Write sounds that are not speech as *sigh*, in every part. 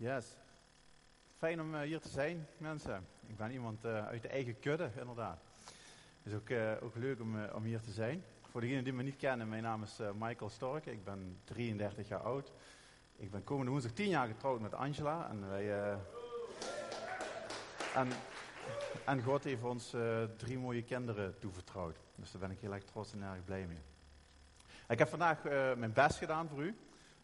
Yes. Fijn om eh, hier te zijn, mensen. Ik ben iemand eh, uit de eigen kudde, inderdaad. Het is ook, eh, ook leuk om, om hier te zijn. Voor degenen die me niet kennen, mijn naam is Michael Stork. Ik ben 33 jaar oud. Ik ben komende woensdag 10 jaar getrouwd met Angela. En, wij, en, God heeft ons drie mooie kinderen toevertrouwd. Dus daar ben ik heel erg trots en erg blij mee. Ik heb vandaag mijn best gedaan voor u.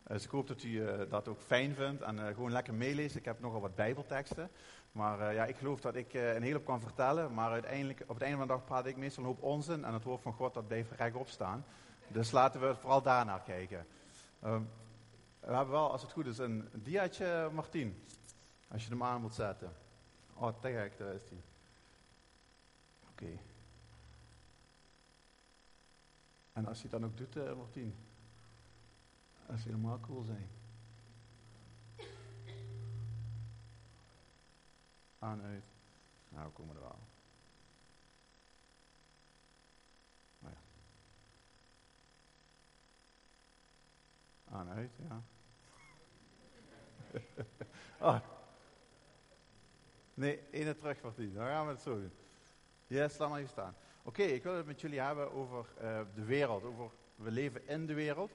Dus ik hoop dat u eh, dat ook fijn vindt en eh, gewoon lekker meeleest. Ik heb nogal wat bijbelteksten. Maar eh, ja, ik geloof dat ik eh, een hele hoop kan vertellen. Maar uiteindelijk, op het einde van de dag praat ik meestal een hoop onzin. En het woord van God dat blijft rechtop staan. Dus laten we vooral daarnaar kijken. Ehm, we hebben wel, als het goed is, een diaatje, Martien. Als je hem aan wilt zetten. Oh, te gek, daar is hij. Oké. En als hij het dan ook doet, eh Martien. Dat zou helemaal cool zijn. Aan, uit. Nou, we komen er wel. Aan, uit, ja. oh. *laughs* Nee, ene terug, Martien. Dan gaan we het zo doen. Yes, laat maar even staan. Oké, ik wil het met jullie hebben over eh, de wereld. Over, we leven in de wereld.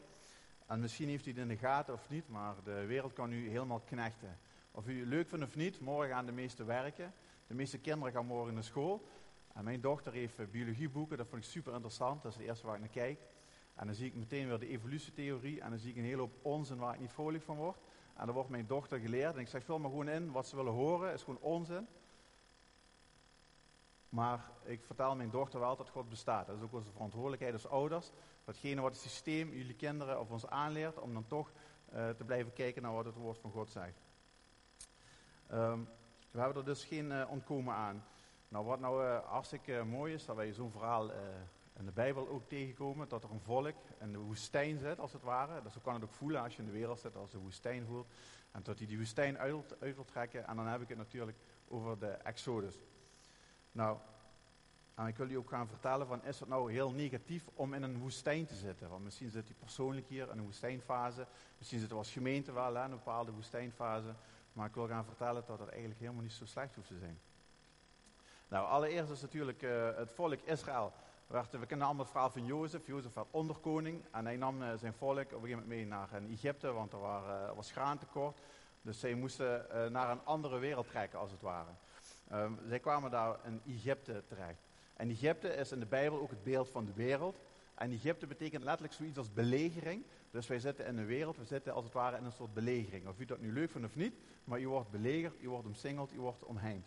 En misschien heeft u het in de gaten of niet, maar de wereld kan u helemaal knechten. Of u het leuk vindt of niet, morgen gaan de meesten werken. De meeste kinderen gaan morgen naar school. En mijn dochter heeft eh, biologieboeken, dat vond ik super interessant. Dat is het eerste waar ik naar kijk. En dan zie ik meteen weer de evolutietheorie. En dan zie ik een hele hoop onzin waar ik niet vrolijk van word. En dan wordt mijn dochter geleerd. En ik zeg, vul maar gewoon in wat ze willen horen. is gewoon onzin. Maar ik vertel mijn dochter wel dat God bestaat. Dat is ook onze verantwoordelijkheid als ouders. Datgene wat het systeem jullie kinderen of ons aanleert, om dan toch uh, te blijven kijken naar wat het woord van God zegt. Um, we hebben er dus geen uh, ontkomen aan. Nou, wat nou uh, hartstikke mooi is, dat wij zo'n verhaal in de Bijbel ook tegenkomen, dat er een volk in de woestijn zit, als het ware. Dus zo kan het ook voelen als je in de wereld zit, als de woestijn voelt. En dat hij die woestijn uit, uit wil trekken. En dan heb ik het natuurlijk over de Exodus. Nou, en ik wil u ook gaan vertellen van, is het nou heel negatief om in een woestijn te zitten? Want misschien zit u persoonlijk hier in een woestijnfase. Misschien zitten we als gemeente wel in een bepaalde woestijnfase. Maar ik wil gaan vertellen dat het eigenlijk helemaal niet zo slecht hoeft te zijn. Nou, allereerst is natuurlijk uh, het volk Israël. We kennen allemaal het verhaal van Jozef. Jozef werd onderkoning en hij nam uh, zijn volk op een gegeven moment mee naar uh, Egypte, want er waren, was graantekort. Dus zij moesten naar een andere wereld trekken, als het ware. Um, zij kwamen daar in Egypte terecht. En Egypte is in de Bijbel ook het beeld van de wereld. En Egypte betekent letterlijk zoiets als belegering. Dus wij zitten in een wereld, we zitten als het ware in een soort belegering. Of u dat nu leuk vindt of niet, maar u wordt belegerd, u wordt omsingeld, u wordt omheind.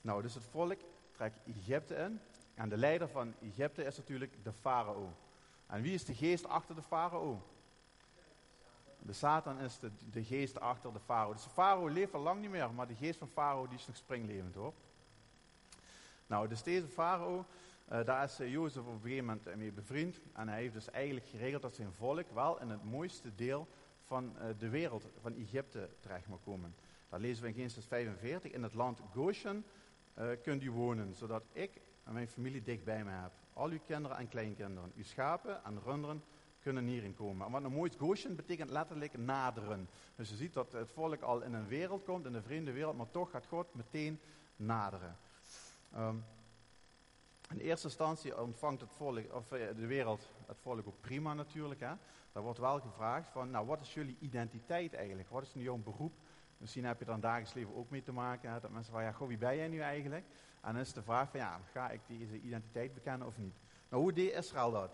Nou, dus het volk trekt Egypte in. En de leider van Egypte is natuurlijk de farao. En wie is de geest achter de farao? De Satan is de, geest achter de farao. Dus de farao leeft al lang niet meer, maar de geest van farao die is nog springlevend hoor. Nou, dus deze farao, uh, daar is uh, Jozef op een gegeven moment mee bevriend. En hij heeft dus eigenlijk geregeld dat zijn volk wel in het mooiste deel van uh, de wereld, van Egypte, terecht mag komen. Dat lezen we in Genesis 45. In het land Goshen kunt u wonen, zodat ik en mijn familie dicht bij me heb. Al uw kinderen en kleinkinderen, uw schapen en runderen kunnen hierin komen. En wat nou mooi is, Goshen betekent letterlijk naderen. Dus je ziet dat het volk al in een wereld komt, in een vreemde wereld, maar toch gaat God meteen naderen. Um, in eerste instantie ontvangt het volk, of de wereld het volk ook prima natuurlijk. Hè? Daar wordt wel gevraagd van, nou wat is jullie identiteit eigenlijk? Wat is nu jouw beroep? Misschien heb je dan dagelijks leven ook mee te maken. Hè? Dat mensen vragen, ja, goh, wie ben jij nu eigenlijk? En dan is de vraag van, ja, ga ik deze identiteit bekennen of niet? Nou, hoe deed Israël dat?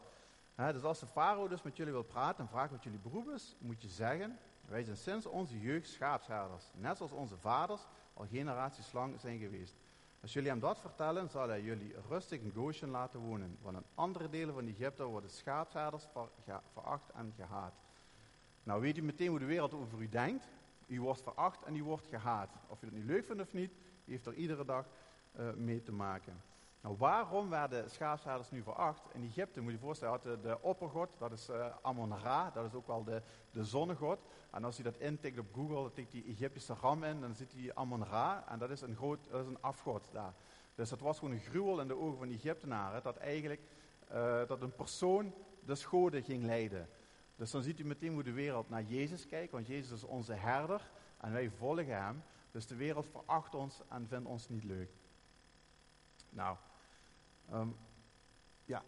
He, dus als de farao dus met jullie wil praten en vraagt wat jullie beroep is, moet je zeggen, wij zijn sinds onze jeugd schaapsherders. Net zoals onze vaders al generaties lang zijn geweest. Als jullie hem dat vertellen, zal hij jullie rustig in Goshen laten wonen. Want in andere delen van Egypte worden schaapsherders ver, veracht en gehaat. Nou weet u meteen hoe de wereld over u denkt. U wordt veracht en u wordt gehaat. Of u het nu leuk vindt of niet, u heeft er iedere dag uh, mee te maken. Nou, waarom werden schaapsherders nu veracht? In Egypte, moet je je voorstellen, had de, oppergod, dat is uh, Amon-Ra, dat is ook wel de, de zonnegod. En als je dat intikt op Google, dan tikt die Egyptische ram in, dan ziet hij Amon-Ra, en dat is, een groot, dat is een afgod daar. Dus dat was gewoon een gruwel in de ogen van de Egyptenaren, dat eigenlijk uh, dat een persoon de schode ging leiden. Dus dan ziet u meteen hoe de wereld naar Jezus kijkt, want Jezus is onze herder en wij volgen hem. Dus de wereld veracht ons en vindt ons niet leuk. Nou, ehm, ja.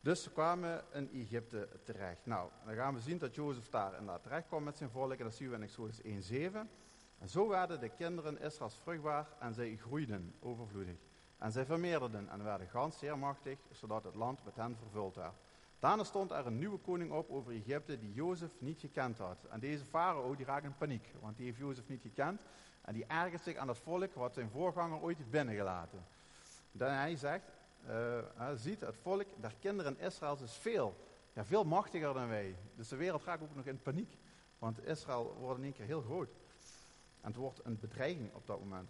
Dus we kwamen in Egypte terecht. Nou, dan gaan we zien dat Jozef daar inderdaad terecht kwam met zijn volk. En dat zien we in Exodus 1:7. En zo werden de kinderen Israëls vruchtbaar en zij groeiden overvloedig. En zij vermeerderden en werden gans zeer machtig, zodat het land met hen vervuld werd. Daarna stond er een nieuwe koning op over Egypte die Jozef niet gekend had. En deze farao die raakt in paniek, want die heeft Jozef niet gekend. En die ergert zich aan het volk wat zijn voorganger ooit heeft binnengelaten. Dan hij zegt, uh, ziet het volk der kinderen Israëls is veel, ja, veel machtiger dan wij. Dus de wereld raakt ook nog in paniek. Want Israël wordt in één keer heel groot. En het wordt een bedreiging op dat moment.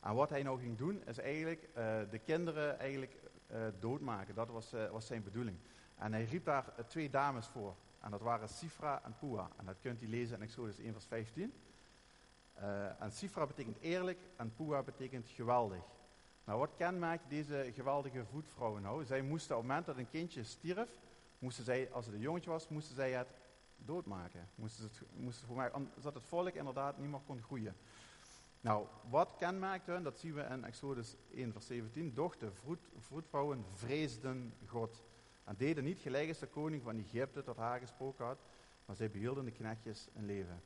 En wat hij nou ging doen, is eigenlijk uh, de kinderen eigenlijk, uh, doodmaken. Dat was, was zijn bedoeling. En hij riep daar twee dames voor. En dat waren Sifra en Pua. En dat kunt u lezen in Exodus 1 vers 15. Uh, en Sifra betekent eerlijk en Pua betekent geweldig. Nou, wat kenmerkt deze geweldige voetvrouwen nou? Zij moesten op het moment dat een kindje stierf, moesten zij, als het een jongetje was, moesten zij het doodmaken. Moesten het, moesten voor mij, zodat het volk inderdaad niet meer kon groeien. Nou, wat kenmerkte hun? Dat zien we in Exodus 1 vers 17. Doch de voetvrouwen vreesden God. En deden niet gelijk als de koning van Egypte tot haar gesproken had, maar zij behielden de knechtjes in leven.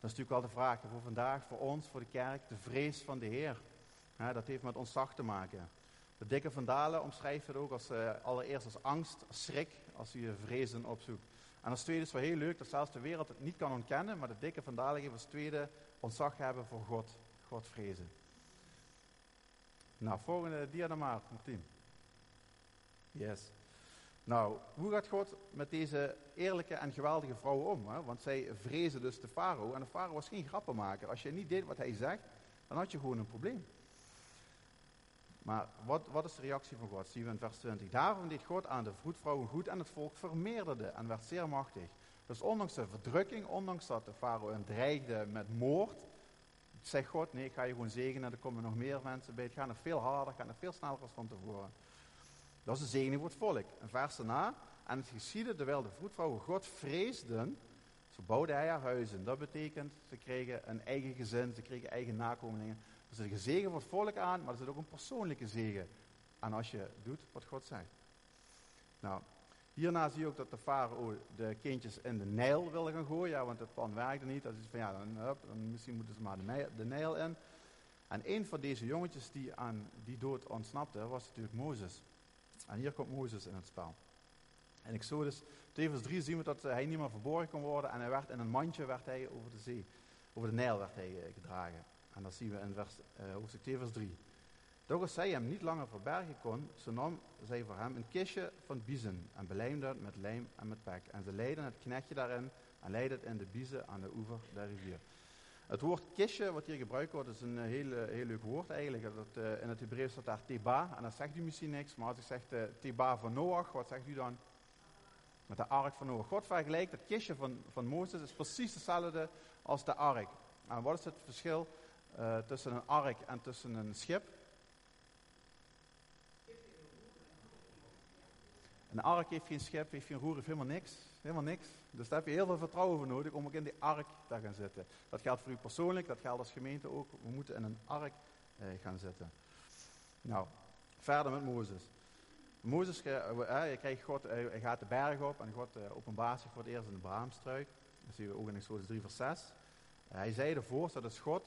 Dat is natuurlijk wel de vraag voor vandaag, voor ons, voor de kerk, de vrees van de Heer. Dat heeft met ontzag te maken. De dikke vandalen omschrijft het ook als, uh, allereerst als angst, als schrik, als je vrezen opzoekt. En als tweede is wel heel leuk dat zelfs de wereld het niet kan ontkennen, maar de dikke vandalen geven als tweede ontzag hebben voor God, God vrezen. Nou, volgende dia dan maar, Martien. Yes. Nou, hoe gaat God met deze eerlijke en geweldige vrouwen om? Hè? Want zij vrezen dus de farao. En de farao was geen grappenmaker. Als je niet deed wat hij zegt, dan had je gewoon een probleem. Maar wat, wat is de reactie van God? Zien we in vers 20. Daarom deed God aan de vroedvrouwen goed en het volk vermeerderde en werd zeer machtig. Dus ondanks de verdrukking, ondanks dat de farao hem dreigde met moord, zegt God, nee, ik ga je gewoon zegenen en er komen nog meer mensen bij. Het gaat nog veel harder, het gaat nog veel sneller als van tevoren. Dat is de zegening voor het volk. Een vers daarna. En het geschiedde terwijl de vroedvrouwen God vreesden. Zo bouwde hij haar huizen. Dat betekent, ze kregen een eigen gezin, ze kregen eigen nakomelingen. Er zit een zegen voor het volk aan, maar er zit ook een persoonlijke zegen aan als je doet wat God zegt. Nou, hierna zie je ook dat de farao de kindjes in de Nijl wilde gaan gooien, ja, want het plan werkte niet. Dat is van ja, dan, dan misschien moeten ze maar de, Nijl in. En een van deze jongetjes die aan die dood ontsnapte, was natuurlijk Mozes. En hier komt Mozes in het spel. In Exodus 2 vers 3 zien we dat hij niet meer verborgen kon worden en hij werd in een mandje werd hij over de zee, over de Nijl werd hij eh, gedragen. En dat zien we in vers, uh, hoofdstuk 2 vers 3. Doch als zij hem niet langer verbergen kon, zo nam zij voor hem een kistje van biezen en belijmde het met lijm en met pek. En ze leidden het knechtje daarin en leidden het in de biezen aan de oever der rivier. Het woord kistje, wat hier gebruikt wordt, is een eh, heel, eh, heel leuk woord eigenlijk. Dat, in het Hebreeuws staat daar teba, en dat zegt u misschien niks, maar als ik zeg teba van Noach, wat zegt u dan? Met de ark van Noach. God vergelijkt het kistje van, van Mozes, is precies hetzelfde als de ark. En wat is het verschil uh, tussen een ark en tussen een schip? Een ark heeft geen schip, heeft geen roer, heeft helemaal niks. Helemaal niks. Dus daar heb je heel veel vertrouwen voor nodig om ook in die ark te gaan zitten. Dat geldt voor u persoonlijk, dat geldt als gemeente ook. We moeten in een ark eh, gaan zitten. Nou, verder met Mozes. Mozes, eh, je krijgt God, eh, hij gaat de berg op en God eh, openbaart zich voor het eerst in de braamstruik. Dat zien we ook in Exodus 3 vers 6. hij zei ervoor, dat is God.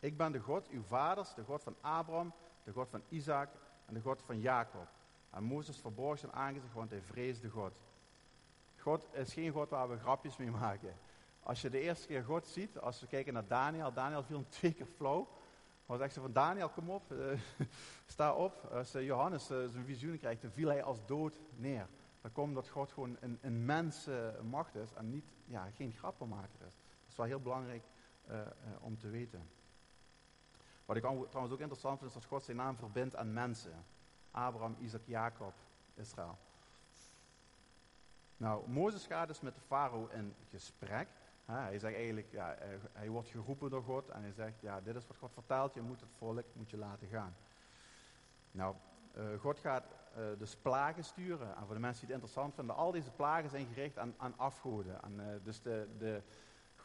Ik ben de God, uw vaders, de God van Abraham, de God van Isaac en de God van Jacob. En Mozes verborg zijn aangezicht, want hij vreesde God. God is geen God waar we grapjes mee maken. Als je de eerste keer God ziet, als we kijken naar Daniel, Daniel viel een *laughs* twee keer flauw. Maar zegt ze van Daniel, kom op, uh, *laughs* sta op. Als uh, Johannes uh, zijn visioen krijgt, dan viel hij als dood neer. Dat komt dat God gewoon een, een mensenmacht is en niet, ja, geen grappenmaker is. Dat is wel heel belangrijk om te weten. Wat ik trouwens ook interessant vind, is dat God zijn naam verbindt aan mensen. Abraham, Isaac, Jacob, Israël. Nou, Mozes gaat dus met de farao in gesprek. hij zegt eigenlijk, ja, hij, wordt geroepen door God en hij zegt, ja, dit is wat God vertelt, je moet het volk moet je laten gaan. Nou, uh, God gaat uh, dus plagen sturen. En voor de mensen die het interessant vinden, al deze plagen zijn gericht aan, aan afgoden. En, dus de, de,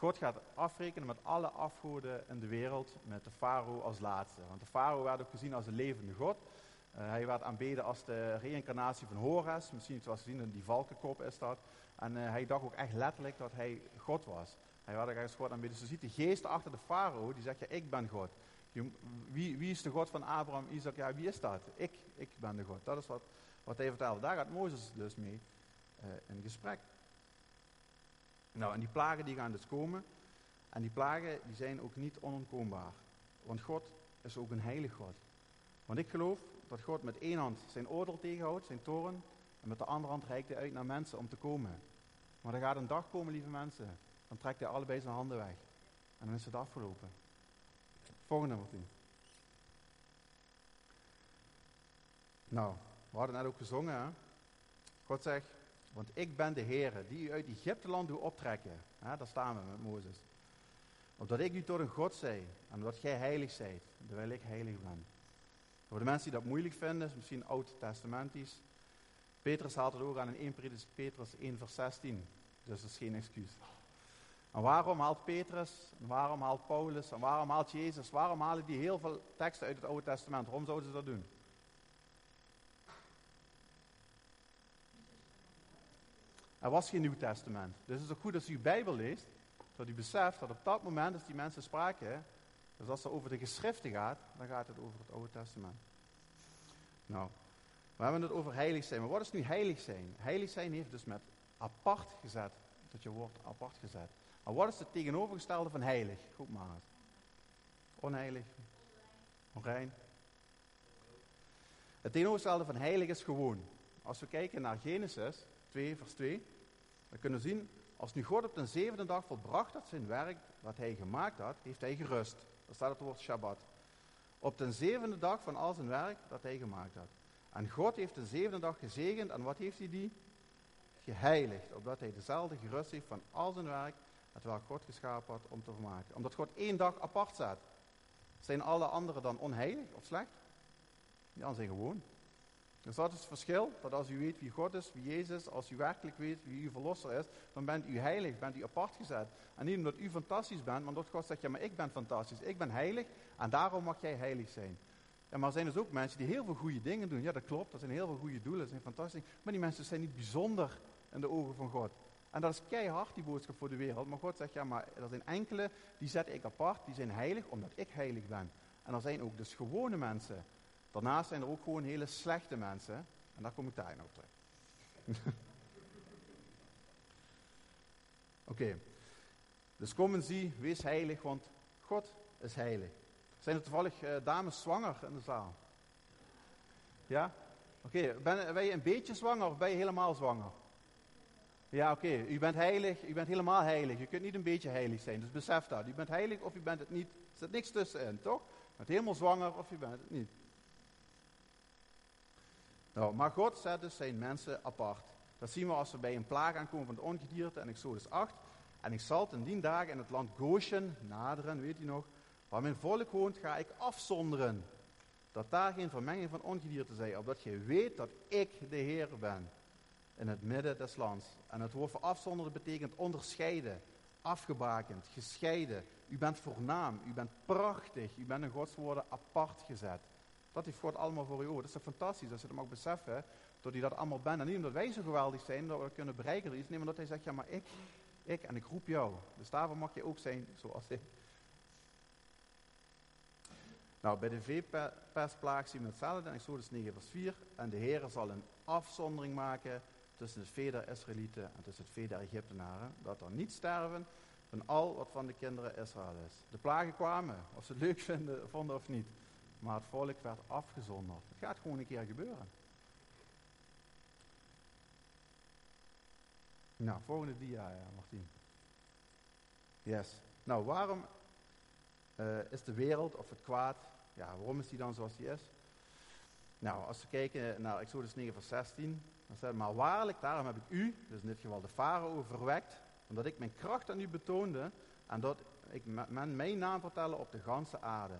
God gaat afrekenen met alle afgoden in de wereld, met de farao als laatste. Want de farao werd ook gezien als een levende God. Uh, hij werd aanbeden als de reïncarnatie van Horus. Misschien het was gezien in die valkenkop is dat. En hij dacht ook echt letterlijk dat hij God was. Hij werd ook als God aanbeden. Dus je ziet de geest achter de farao, die zegt, ja, ik ben God. Wie, wie, is de God van Abraham, Isaac? Ja, wie is dat? Ik, ik ben de God. Dat is wat, wat hij vertelde. Daar gaat Mozes dus mee uh, in gesprek. Nou, en die plagen die gaan dus komen. En die plagen die zijn ook niet onontkoombaar. Want God is ook een heilig God. Want ik geloof dat God met één hand zijn oordeel tegenhoudt, zijn toren. En met de andere hand reikt hij uit naar mensen om te komen. Maar er gaat een dag komen, lieve mensen. Dan trekt hij allebei zijn handen weg. En dan is het afgelopen. Volgende Martien. Nou, we hadden net ook gezongen. Hè? God zegt, want ik ben de Heer die u uit Egypteland doet optrekken. Daar staan we met Mozes. Opdat ik u tot een God zij en omdat gij heilig zijt, terwijl ik heilig ben. Voor de mensen die dat moeilijk vinden, is misschien oud-testamentisch. Petrus haalt het ook aan in 1 Petrus 1 vers 16. Dus dat is geen excuus. En waarom haalt Petrus, en waarom haalt Paulus, en waarom haalt Jezus, waarom halen die heel veel teksten uit het Oude Testament? Waarom zouden ze dat doen? Er was geen Nieuw Testament. Dus het is ook goed als u uw Bijbel leest, dat u beseft dat op dat moment, als die mensen spraken, dus als het over de geschriften gaat, dan gaat het over het Oude Testament. Nou, we hebben het over heilig zijn. Maar wat is nu heilig zijn? Heilig zijn heeft dus met apart gezet, dat je woord apart gezet. Maar wat is het tegenovergestelde van heilig? Goed maar Onheilig. Onrein. Het tegenovergestelde van heilig is gewoon. Als we kijken naar Genesis 2, vers 2, dan kunnen we zien, als nu God op de zevende dag volbracht had zijn werk wat hij gemaakt had, heeft hij gerust. Daar staat het woord Shabbat. Op de zevende dag van al zijn werk dat hij gemaakt had. En God heeft de zevende dag gezegend en wat heeft hij die? Geheiligd, opdat hij dezelfde gerust heeft van al zijn werk het welk God geschapen had om te vermaken. Omdat God één dag apart staat. Zijn alle anderen dan onheilig of slecht? Ja, zijn gewoon. Dus dat is het verschil, dat als u weet wie God is, wie Jezus, als u werkelijk weet wie uw verlosser is, dan bent u heilig, bent u apart gezet. En niet omdat u fantastisch bent, maar omdat God zegt, ja maar ik ben fantastisch, ik ben heilig en daarom mag jij heilig zijn. Ja, maar er zijn dus ook mensen die heel veel goede dingen doen. Ja, dat klopt, dat zijn heel veel goede doelen, dat zijn fantastisch. Maar die mensen zijn niet bijzonder in de ogen van God. En dat is keihard, die boodschap voor de wereld. Maar God zegt, ja, maar er zijn enkele, die zet ik apart, die zijn heilig omdat ik heilig ben. En er zijn ook dus gewone mensen. Daarnaast zijn er ook gewoon hele slechte mensen. En daar kom ik daar nog terug. *laughs* Oké. Dus kom en zie, wees heilig, want God is heilig. Zijn er toevallig uh, dames zwanger in de zaal? Ja? Oké, ben, ben je een beetje zwanger of ben je helemaal zwanger? Ja, oké. U bent heilig, u bent helemaal heilig. Je kunt niet een beetje heilig zijn, dus besef dat. U bent heilig of u bent het niet. Er zit niks tussenin, toch? U bent helemaal zwanger of u bent het niet. Nou, maar God zet dus zijn mensen apart. Dat zien we als we bij een plaag aankomen van het ongedierte en Exodus 8. En ik zal ten dien dagen in het land Goshen naderen, weet u nog, waar mijn volk woont, ga ik afzonderen. Dat daar geen vermenging van ongedierte zij, opdat je weet dat ik de Heer ben in het midden des lands. En het woord voor afzonderen betekent onderscheiden, afgebakend, gescheiden. U bent voornaam, u bent prachtig, u bent in Gods woorden apart gezet. Dat heeft God allemaal voor u over. Dat is fantastisch als je dat mag beseffen, dat hij dat allemaal bent. En niet omdat wij zo geweldig zijn, dat we kunnen bereiken, nee, maar omdat hij zegt, ja maar ik, ik en ik roep jou. Dus daarvoor mag je ook zijn zoals ik. Nou, bij de veepestplaag zien we hetzelfde in Exodus 9 vers 4. En de Heer zal een afzondering maken tussen het vee der Israëlieten en tussen het vee der Egyptenaren, dat er niet sterven van al wat van de kinderen Israël is. De plagen kwamen, of ze het leuk vinden, vonden of niet. Maar het volk werd afgezonderd. Het gaat gewoon een keer gebeuren. Nou, volgende dia, ja, Martien. Yes. Nou, waarom uh, is de wereld of het kwaad, ja, waarom is die dan zoals die is? Nou, als we kijken naar Exodus 9 vers 16, dan staat maar waarlijk, daarom heb ik u, dus in dit geval de farao, verwekt, omdat ik mijn kracht aan u betoonde en dat ik men mijn naam vertellen op de ganse aarde.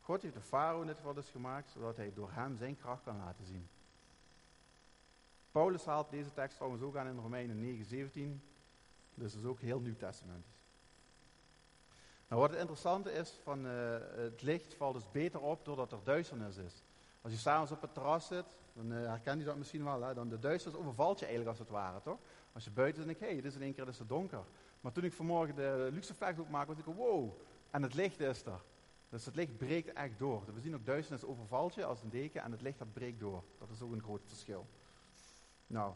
God heeft de farao in dit geval dus gemaakt, zodat hij door hem zijn kracht kan laten zien. Paulus haalt deze tekst trouwens ook aan in Romeinen 9, 17. Dus is ook heel Nieuw Testamentisch. Nou, wat het interessante is van uh, het licht valt dus beter op doordat er duisternis is. Als je s'avonds op het terras zit, dan uh, herken je dat misschien wel. Hè? Dan de duisternis overvalt je eigenlijk als het ware, toch? Als je buiten denkt, hé, hey, het is in één keer het is donker. Maar toen ik vanmorgen de luxe ook maakte, was ik, wow, en het licht is er. Dus het licht breekt echt door. We zien ook duisternis overvalt je als een deken en het licht dat breekt door. Dat is ook een groot verschil. Nou,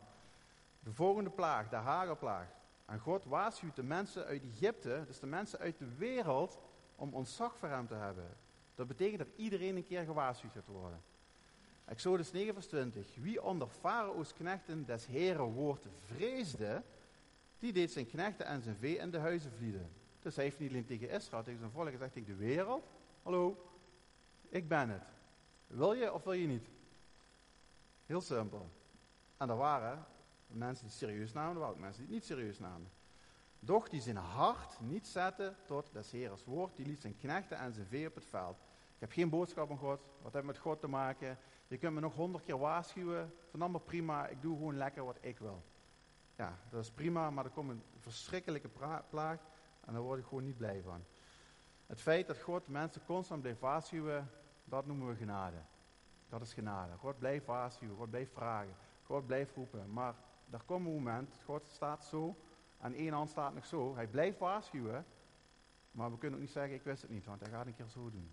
de volgende plaag, de hagelplaag. En God waarschuwt de mensen uit Egypte, dus de mensen uit de wereld, om ontzag voor hem te hebben. Dat betekent dat iedereen een keer gewaarschuwd gaat worden. Exodus 9 vers 20. Wie onder Farao's knechten des Heren woord vreesde, die deed zijn knechten en zijn vee in de huizen vlieden. Dus hij heeft niet alleen tegen Israël, tegen zijn volk gezegd, tegen de wereld. Hallo, ik ben het. Wil je of wil je niet? Heel simpel. En er waren mensen die serieus namen, er waren ook mensen die het niet serieus namen. Doch die zijn hart niet zetten tot des Heeres woord, die liet zijn knechten en zijn vee op het veld. Ik heb geen boodschap van God, wat heeft met God te maken? Je kunt me nog honderd keer waarschuwen, van allemaal prima, ik doe gewoon lekker wat ik wil. Ja, dat is prima, maar er komt een verschrikkelijke plaag en daar word ik gewoon niet blij van. Het feit dat God mensen constant blijft waarschuwen, dat noemen we genade. Dat is genade. God blijft waarschuwen, God blijft vragen, God blijft roepen. Maar er komt een moment, God staat zo, en één hand staat nog zo. Hij blijft waarschuwen, maar we kunnen ook niet zeggen, ik wist het niet, want hij gaat een keer zo doen.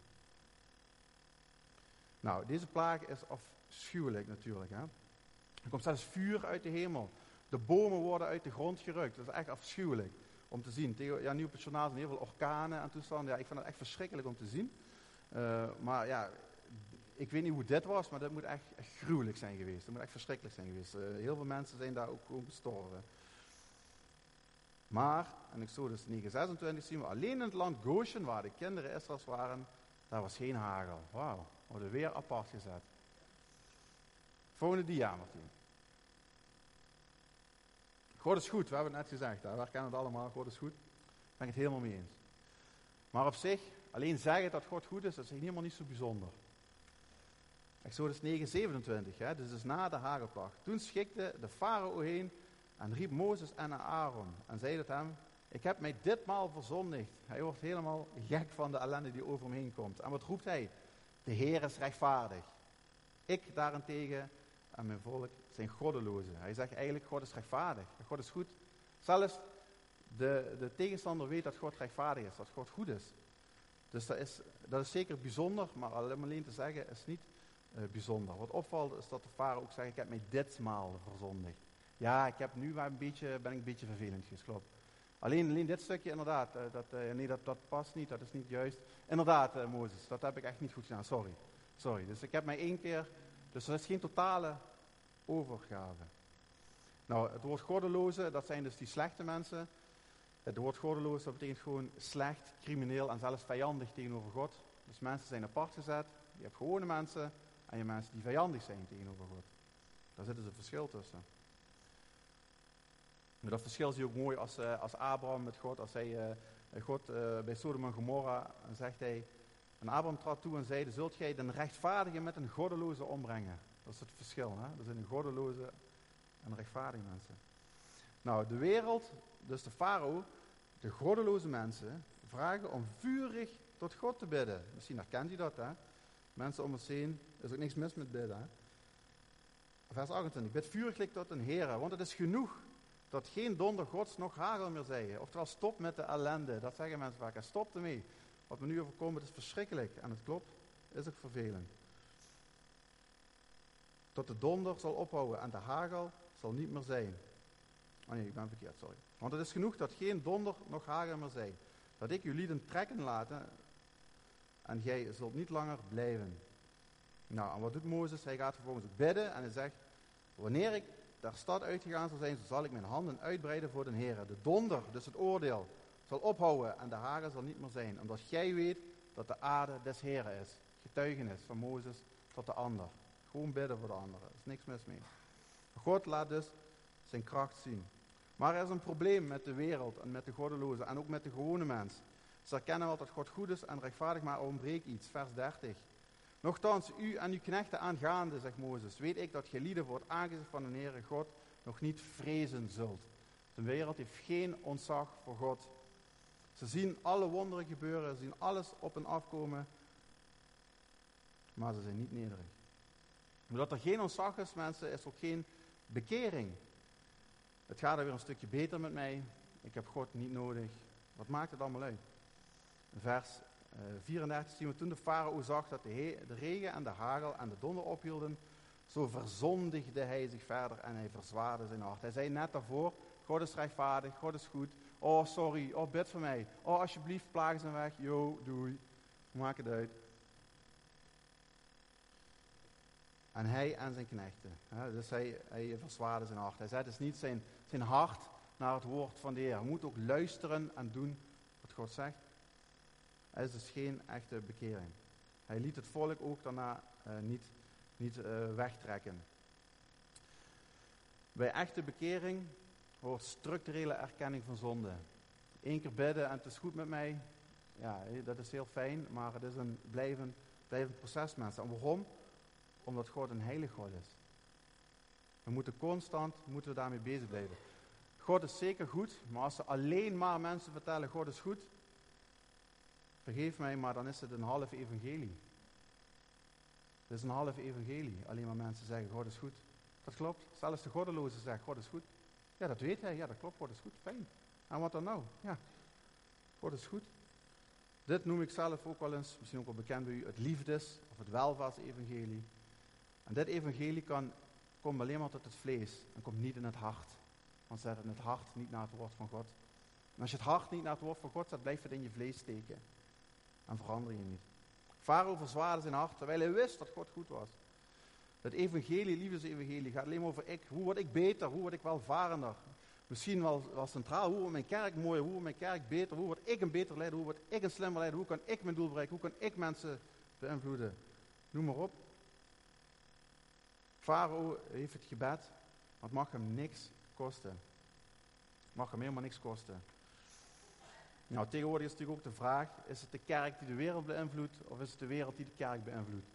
Nou, deze plaag is afschuwelijk natuurlijk. Hè? Er komt zelfs vuur uit de hemel. De bomen worden uit de grond gerukt. Dat is echt afschuwelijk om te zien. Ja, nu op het journaal zijn heel veel orkanen en toestanden. Ja, ik vind dat echt verschrikkelijk om te zien. Uh, maar ja, ik weet niet hoe dit was, maar dat moet echt, echt gruwelijk zijn geweest. Dat moet echt verschrikkelijk zijn geweest. Uh, heel veel mensen zijn daar ook gewoon gestorven. Maar, en ik zo dus 926 zien we, alleen in het land Goshen, waar de kinderen Israëls waren, daar was geen hagel. Wauw, worden weer apart gezet. Volgende dia, Martien. God is goed, we hebben het net gezegd. We herkennen het allemaal, God is goed. Daar ben ik het helemaal mee eens. Maar op zich, alleen zeggen dat God goed is, dat is helemaal niet zo bijzonder. Exodus 9, 27, hè? dus is na de hagelplacht. Toen schikte de farao heen en riep Mozes en Aaron en zei tot hem, ik heb mij ditmaal verzondigd. Hij wordt helemaal gek van de ellende die over hem heen komt. En wat roept hij? De Heer is rechtvaardig. Ik daarentegen en mijn volk zijn goddelozen. Hij zegt eigenlijk, God is rechtvaardig. God is goed. Zelfs de, de tegenstander weet dat God rechtvaardig is, dat God goed is. Dus dat is, dat is zeker bijzonder, maar alleen te zeggen is niet uh, bijzonder. Wat opvalt is dat de vader ook zegt, ik heb mij ditmaal verzondigd. Ja, ik heb nu een beetje, ben ik een beetje vervelend klopt. Alleen, alleen dit stukje inderdaad, uh, dat, uh, nee, dat, dat past niet, dat is niet juist. Inderdaad, Mozes, dat heb ik echt niet goed gedaan, sorry. Sorry, dus ik heb mij één keer, dus dat is geen totale overgave. Nou, het woord goddeloze, dat zijn dus die slechte mensen. Het woord goddeloze, dat betekent gewoon slecht, crimineel en zelfs vijandig tegenover God. Dus mensen zijn apart gezet. Je hebt gewone mensen en je hebt mensen die vijandig zijn tegenover God. Daar zit dus een verschil tussen. Maar dat verschil zie je ook mooi als, uh, als Abraham met God, als hij uh, God uh, bij Sodom en Gomorra, en zegt hij, en Abraham trad toe en zei, zult gij een rechtvaardige met een goddeloze ombrengen? Dat is het verschil. Hè? Er zijn een goddeloze en rechtvaardige mensen. Nou, de wereld, dus de farao, de goddeloze mensen, vragen om vurig tot God te bidden. Misschien herkent u dat, hè? Mensen om ons heen, er is ook niks mis met bidden. Hè? Vers 28. Bid vurig tot een Heer, want het is genoeg dat geen donder gods nog hagel meer zeggen. Oftewel, stop met de ellende. Dat zeggen mensen vaak. Stop ermee. Wat me nu overkomt, is verschrikkelijk. En het klopt, is ook vervelend. Tot de donder zal ophouden en de hagel zal niet meer zijn. Oh nee, ik ben verkeerd, sorry. Want het is genoeg dat geen donder nog hagel meer zijn. Dat ik jullie lieden trekken laten en jij zult niet langer blijven. Nou, en wat doet Mozes? Hij gaat vervolgens bidden en hij zegt, wanneer ik der stad uitgegaan zal zijn, zal ik mijn handen uitbreiden voor de Heer. De donder, dus het oordeel, zal ophouden en de hagel zal niet meer zijn. Omdat jij weet dat de aarde des Heren is. Getuigenis van Mozes tot de ander. Gewoon bidden voor de anderen. Er is niks mis mee. God laat dus zijn kracht zien. Maar er is een probleem met de wereld en met de goddelozen en ook met de gewone mens. Ze erkennen wel dat God goed is en rechtvaardig, maar ontbreekt iets. Vers 30. Nochtans, u en uw knechten aangaande, zegt Mozes, weet ik dat lieden voor het aangezicht van de Heere God nog niet vrezen zult. De wereld heeft geen ontzag voor God. Ze zien alle wonderen gebeuren, ze zien alles op en afkomen, maar ze zijn niet nederig. Omdat er geen ontzag is, mensen, is ook geen bekering. Het gaat er weer een stukje beter met mij. Ik heb God niet nodig. Wat maakt het allemaal uit? Vers 34 eh, zien we toen de farao zag dat de, de, regen en de hagel en de donder ophielden, zo verzondigde hij zich verder en hij verzwaarde zijn hart. Hij zei net daarvoor, God is rechtvaardig, God is goed. Oh, sorry, oh, bid voor mij. Oh, alsjeblieft, plagen zijn weg. Yo, doei. Maak het uit. En hij en zijn knechten. Hè? Dus hij, hij zijn hart. Hij zette dus niet zijn, zijn hart naar het woord van de Heer. Hij moet ook luisteren en doen wat God zegt. Het is dus geen echte bekering. Hij liet het volk ook daarna uh, niet, niet uh, wegtrekken. Bij echte bekering hoort structurele erkenning van zonde. Eén keer bidden en het is goed met mij, ja, dat is heel fijn, maar het is een blijvend, blijvend proces, mensen. En waarom? Omdat God een heilig God is. We moeten constant moeten we daarmee bezig blijven. God is zeker goed, maar als ze alleen maar mensen vertellen God is goed, vergeef mij, maar dan is het een half evangelie. Het is een half evangelie, alleen maar mensen zeggen God is goed. Dat klopt. Zelfs de goddeloze zegt God is goed. Ja, dat weet hij. Ja, dat klopt. God is goed. Fijn. En wat dan nou? Ja, God is goed. Dit noem ik zelf ook wel eens, misschien ook wel bekend bij u, het liefdes- of het welvaartsevangelie. En dit evangelie kan, komt alleen maar tot het vlees en komt niet in het hart. Want zet in het hart niet naar het woord van God. En als je het hart niet naar het woord van God zet, blijft het in je vlees steken. En verander je niet. Farao verzwaarde zijn hart, terwijl hij wist dat God goed was. Het evangelie, liefdes-evangelie, gaat alleen maar over ik. Hoe word ik beter? Hoe word ik welvarender? Misschien wel, centraal. Hoe wordt mijn kerk mooier? Hoe wordt mijn kerk beter? Hoe word ik een beter leider? Hoe word ik een slimmer leider? Hoe kan ik mijn doel bereiken? Hoe kan ik mensen beïnvloeden? Noem maar op. Farao heeft het gebed, maar het mag hem niks kosten. Het mag hem helemaal niks kosten. Nou, tegenwoordig is natuurlijk ook de vraag, is het de kerk die de wereld beïnvloedt of is het de wereld die de kerk beïnvloedt?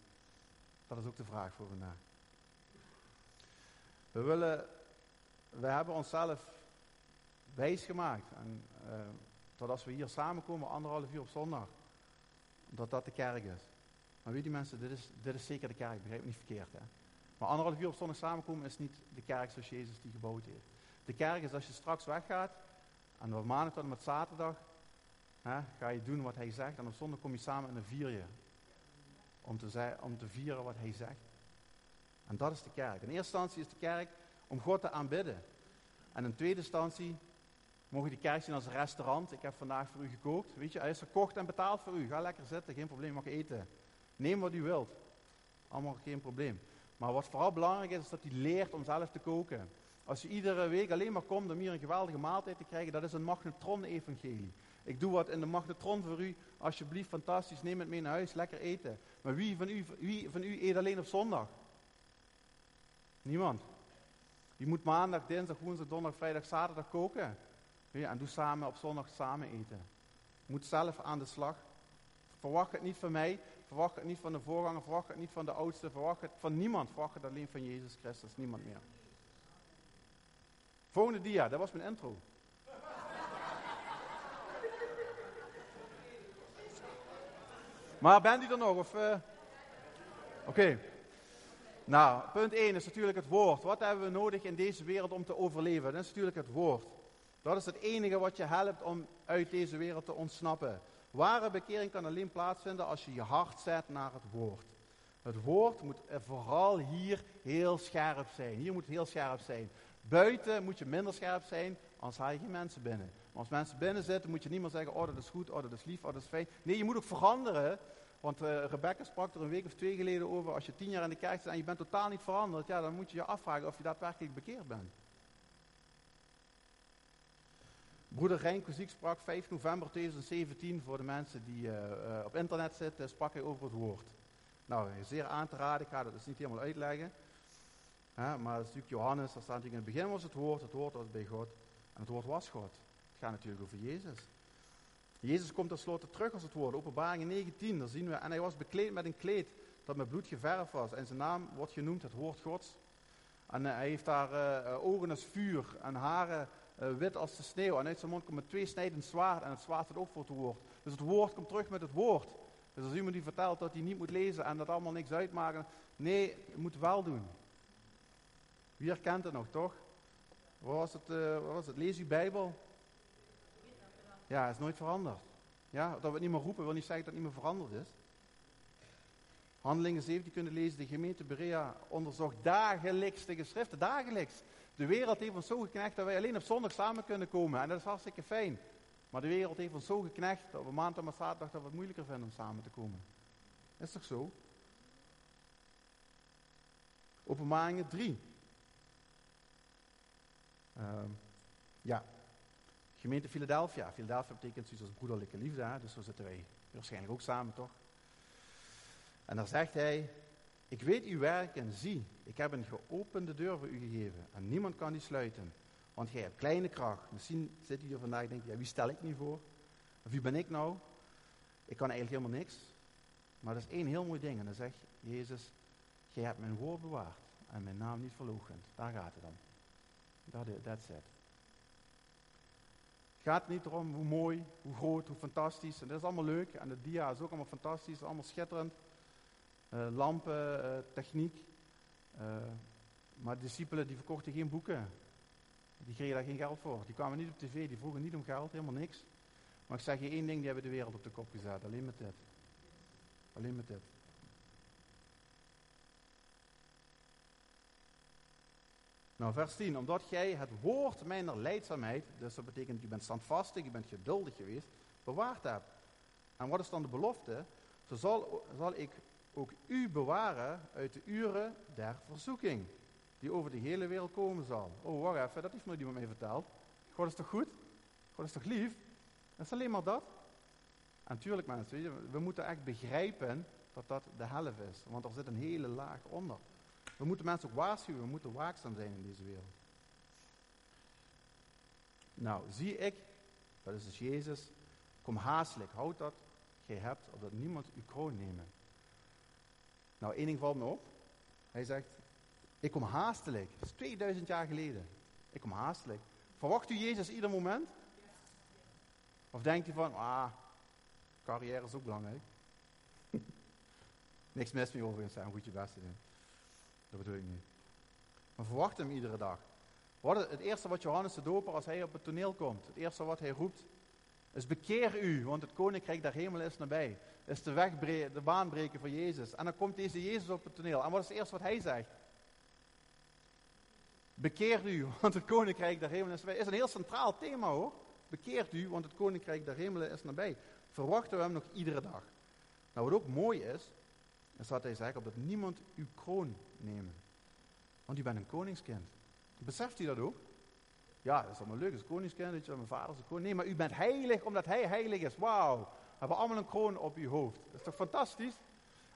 Dat is ook de vraag voor vandaag. We willen, we hebben onszelf wijs gemaakt. En, uh, als we hier samenkomen, anderhalf uur op zondag, dat dat de kerk is. Maar weet je mensen, dit is, dit is zeker de kerk, begrijp me niet verkeerd. Hè? Maar anderhalf uur op zondag samenkomen is niet de kerk zoals Jezus die gebouwd heeft. De kerk is als je straks weggaat, en op maandag tot en met zaterdag, hè, ga je doen wat hij zegt, en op zondag kom je samen en dan vier je om te, om te vieren wat hij zegt. En dat is de kerk. In eerste instantie is de kerk om God te aanbidden. En in tweede instantie mogen die kerk zien als een restaurant. Ik heb vandaag voor u gekookt. Weet je, hij is gekocht en betaald voor u. Ga lekker zitten, geen probleem, mag eten. Neem wat u wilt. Allemaal geen probleem. Maar wat vooral belangrijk is, is dat hij leert om zelf te koken. Als je iedere week alleen maar komt om hier een geweldige maaltijd te krijgen, dat is een magnetron-evangelie. Ik doe wat in de magnetron voor u. Alsjeblieft, fantastisch. Neem het mee naar huis. Lekker eten. Maar wie van u, wie van u eet alleen op zondag? Niemand. Je moet maandag, dinsdag, woensdag, donderdag, vrijdag, zaterdag koken. Ja, en doe samen op zondag samen eten. Je moet zelf aan de slag. Verwacht het niet van mij. Verwacht het niet van de voorganger. Verwacht het niet van de oudste. Verwacht het van niemand. Verwacht het alleen van Jezus Christus. Niemand meer. Volgende dia. Dat was mijn intro. Maar bent u er nog? Uh... Oké. Nou, punt 1 is natuurlijk het woord. Wat hebben we nodig in deze wereld om te overleven? Dat is natuurlijk het woord. Dat is het enige wat je helpt om uit deze wereld te ontsnappen. Ware bekering kan alleen plaatsvinden als je je hart zet naar het woord. Het woord moet vooral hier heel scherp zijn. Hier moet het heel scherp zijn. Buiten moet je minder scherp zijn, haal je geen mensen binnen. Maar als mensen binnen zitten, moet je niet meer zeggen, oh dat is goed, oh dat is lief, oh dat is fijn. Nee, je moet ook veranderen. Want uh, Rebecca sprak er een week of twee geleden over, als je tien jaar in de kerk zit en je bent totaal niet veranderd, ja, dan moet je je afvragen of je daadwerkelijk bekeerd bent. Broeder Rijn Koziek sprak 5 november 2017 voor de mensen die uh, uh, op internet zitten, sprak hij over het woord. Nou, zeer aan te raden, ik ga dat dus niet helemaal uitleggen. Hè, maar het is natuurlijk Johannes, daar staat natuurlijk in het begin was het woord, het woord was bij God en het woord was God. Het gaat natuurlijk over Jezus. Jezus komt tenslotte terug als het woord. Openbaring 19, daar zien we. En hij was bekleed met een kleed dat met bloed geverfd was. En zijn naam wordt genoemd het woord Gods. En eh, hij heeft daar eh, ogen als vuur en haren wit als de sneeuw. En uit zijn mond komt een tweesnijdend zwaard en het zwaard staat ook voor het woord. Dus het woord komt terug met het woord. Dus als iemand die vertelt dat hij niet moet lezen en dat allemaal niks uitmaken, nee, je moet wel doen. Wie herkent het nog, toch? Wat was het, wat was het? Lees uw Bijbel. Ja, het is nooit veranderd. Ja, dat we het niet meer roepen wil niet zeggen dat het niet meer veranderd is. Handelingen 17 kunnen lezen, de gemeente Berea onderzocht dagelijks de geschriften, dagelijks. De wereld heeft ons zo geknecht dat wij alleen op zondag samen kunnen komen. En dat is hartstikke fijn. Maar de wereld heeft ons zo geknecht dat we maandag en zaterdag dat we het moeilijker vinden om samen te komen. Is toch zo? Openbaringen 3. Ehm, ja. Gemeente Philadelphia. Philadelphia betekent zoiets als broederlijke liefde. Hè? Dus zo zitten wij waarschijnlijk ook samen, toch? En dan zegt hij, ik weet uw werk en zie, ik heb een geopende deur voor u gegeven en niemand kan die sluiten. Want jij hebt kleine kracht. Misschien zit u hier vandaag en denkt, ja, wie stel ik nu voor? Of wie ben ik nou? Ik kan eigenlijk helemaal niks. Maar dat is één heel mooi ding. En dan zegt Jezus, jij hebt mijn woord bewaard en mijn naam niet verloochend. Daar gaat het om. Dat is that's it. Het gaat niet erom hoe mooi, hoe groot, hoe fantastisch. En dat is allemaal leuk. En de dia is ook allemaal fantastisch, allemaal schitterend. Uh, lampen, uh, techniek. Uh, maar de discipelen die verkochten geen boeken. Die kregen daar geen geld voor. Die kwamen niet op tv, die vroegen niet om geld, helemaal niks. Maar ik zeg je één ding, die hebben de wereld op de kop gezet. Alleen met dit. Alleen met dit. Nou, vers 10. Omdat jij het woord mijner leidzaamheid, dus dat betekent je bent standvastig, je bent geduldig geweest, bewaard hebt. En wat is dan de belofte? Zo zal, zal ik ook u bewaren uit de uren der verzoeking, die over de hele wereld komen zal. Oh, wacht even, dat heeft nooit iemand mij verteld. God is toch goed? God is toch lief? Dat is alleen maar dat. En natuurlijk mensen, we moeten echt begrijpen dat dat de helft is. Want er zit een hele laag onder. We moeten mensen ook waarschuwen, we moeten waakzaam zijn in deze wereld. Nou, zie ik, dat is dus Jezus, kom haastelijk, houd dat gij hebt, opdat niemand uw kroon nemen. Nou, één ding valt me op. Hij zegt, ik kom haastelijk. Dat is 2000 jaar geleden. Ik kom haastelijk. Verwacht u Jezus ieder moment? Of denkt u van, ah, carrière is ook belangrijk. *laughs* Niks mis mee overigens, zijn goed je best. Dat bedoel ik niet. Maar verwacht hem iedere dag. Het eerste wat Johannes de Doper, als hij op het toneel komt, het eerste wat hij roept, is bekeer u, want het koninkrijk der hemel is nabij. Is de, weg de baan breken voor Jezus. En dan komt deze Jezus op het toneel. En wat is het eerste wat hij zegt? Bekeer u, want het koninkrijk der hemel is nabij. Is een heel centraal thema hoor. Bekeert u, want het koninkrijk der hemel is nabij. Verwachten we hem nog iedere dag. Nou, wat ook mooi is, is dat hij zegt, opdat niemand uw kroon neemt. Want u bent een koningskind. Beseft u dat ook? Ja, dat is allemaal leuk, dat is koningskind, weet je, mijn vader is koning. Nee, maar u bent heilig omdat hij heilig is. Wauw, we hebben allemaal een kroon op uw hoofd. Dat is toch fantastisch?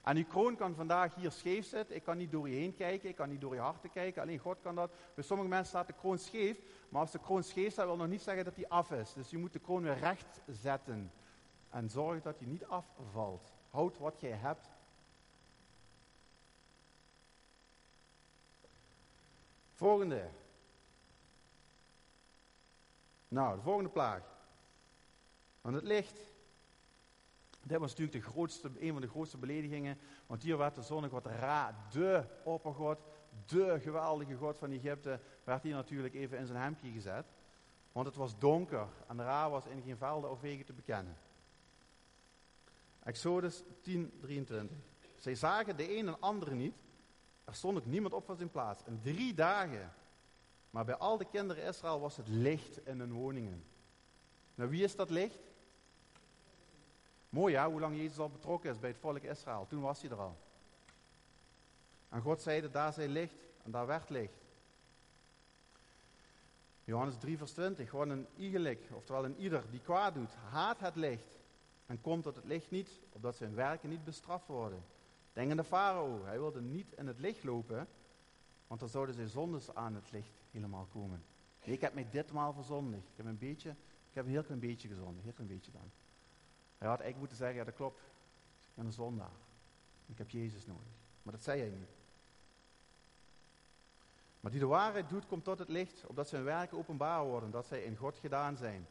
En die kroon kan vandaag hier scheef zitten. Ik kan niet door je heen kijken, ik kan niet door je hart kijken. Alleen God kan dat. Bij sommige mensen staat de kroon scheef. Maar als de kroon scheef staat, wil nog niet zeggen dat die af is. Dus je moet de kroon weer recht zetten. En zorg dat die niet afvalt. Houd wat jij hebt Volgende. Nou, de volgende plaag. Want het licht. Dit was natuurlijk de grootste, een van de grootste beledigingen. Want hier werd de zonnegod Ra, de oppergod, de geweldige god van Egypte, werd hier natuurlijk even in zijn hemdje gezet. Want het was donker en Ra was in geen velden of wegen te bekennen. Exodus 10, 23. Zij zagen de een en andere niet. Er stond ook niemand op van zijn plaats. In drie dagen maar bij al de kinderen Israël was het licht in hun woningen. Nou, wie is dat licht? Mooi ja, hoe lang Jezus al betrokken is bij het volk Israël. Toen was hij er al. En God zeide, daar zij licht en daar werd licht. Johannes 3 vers 20, gewoon een iegelijk, oftewel een ieder die kwaad doet, haat het licht en komt tot het licht niet, opdat zijn werken niet bestraft worden. Denk aan de farao, hij wilde niet in het licht lopen, want dan zouden zijn zondes aan het licht helemaal komen. Ik heb mij ditmaal verzondigd. Ik heb een beetje, ik heb een heel klein beetje gezondigd. Heel klein beetje dan. Hij had eigenlijk moeten zeggen, ja dat klopt. Ik ben een zondaar. Ik heb Jezus nodig. Maar dat zei hij niet. Maar die de waarheid doet, komt tot het licht, opdat zijn werken openbaar worden, dat zij in God gedaan zijn.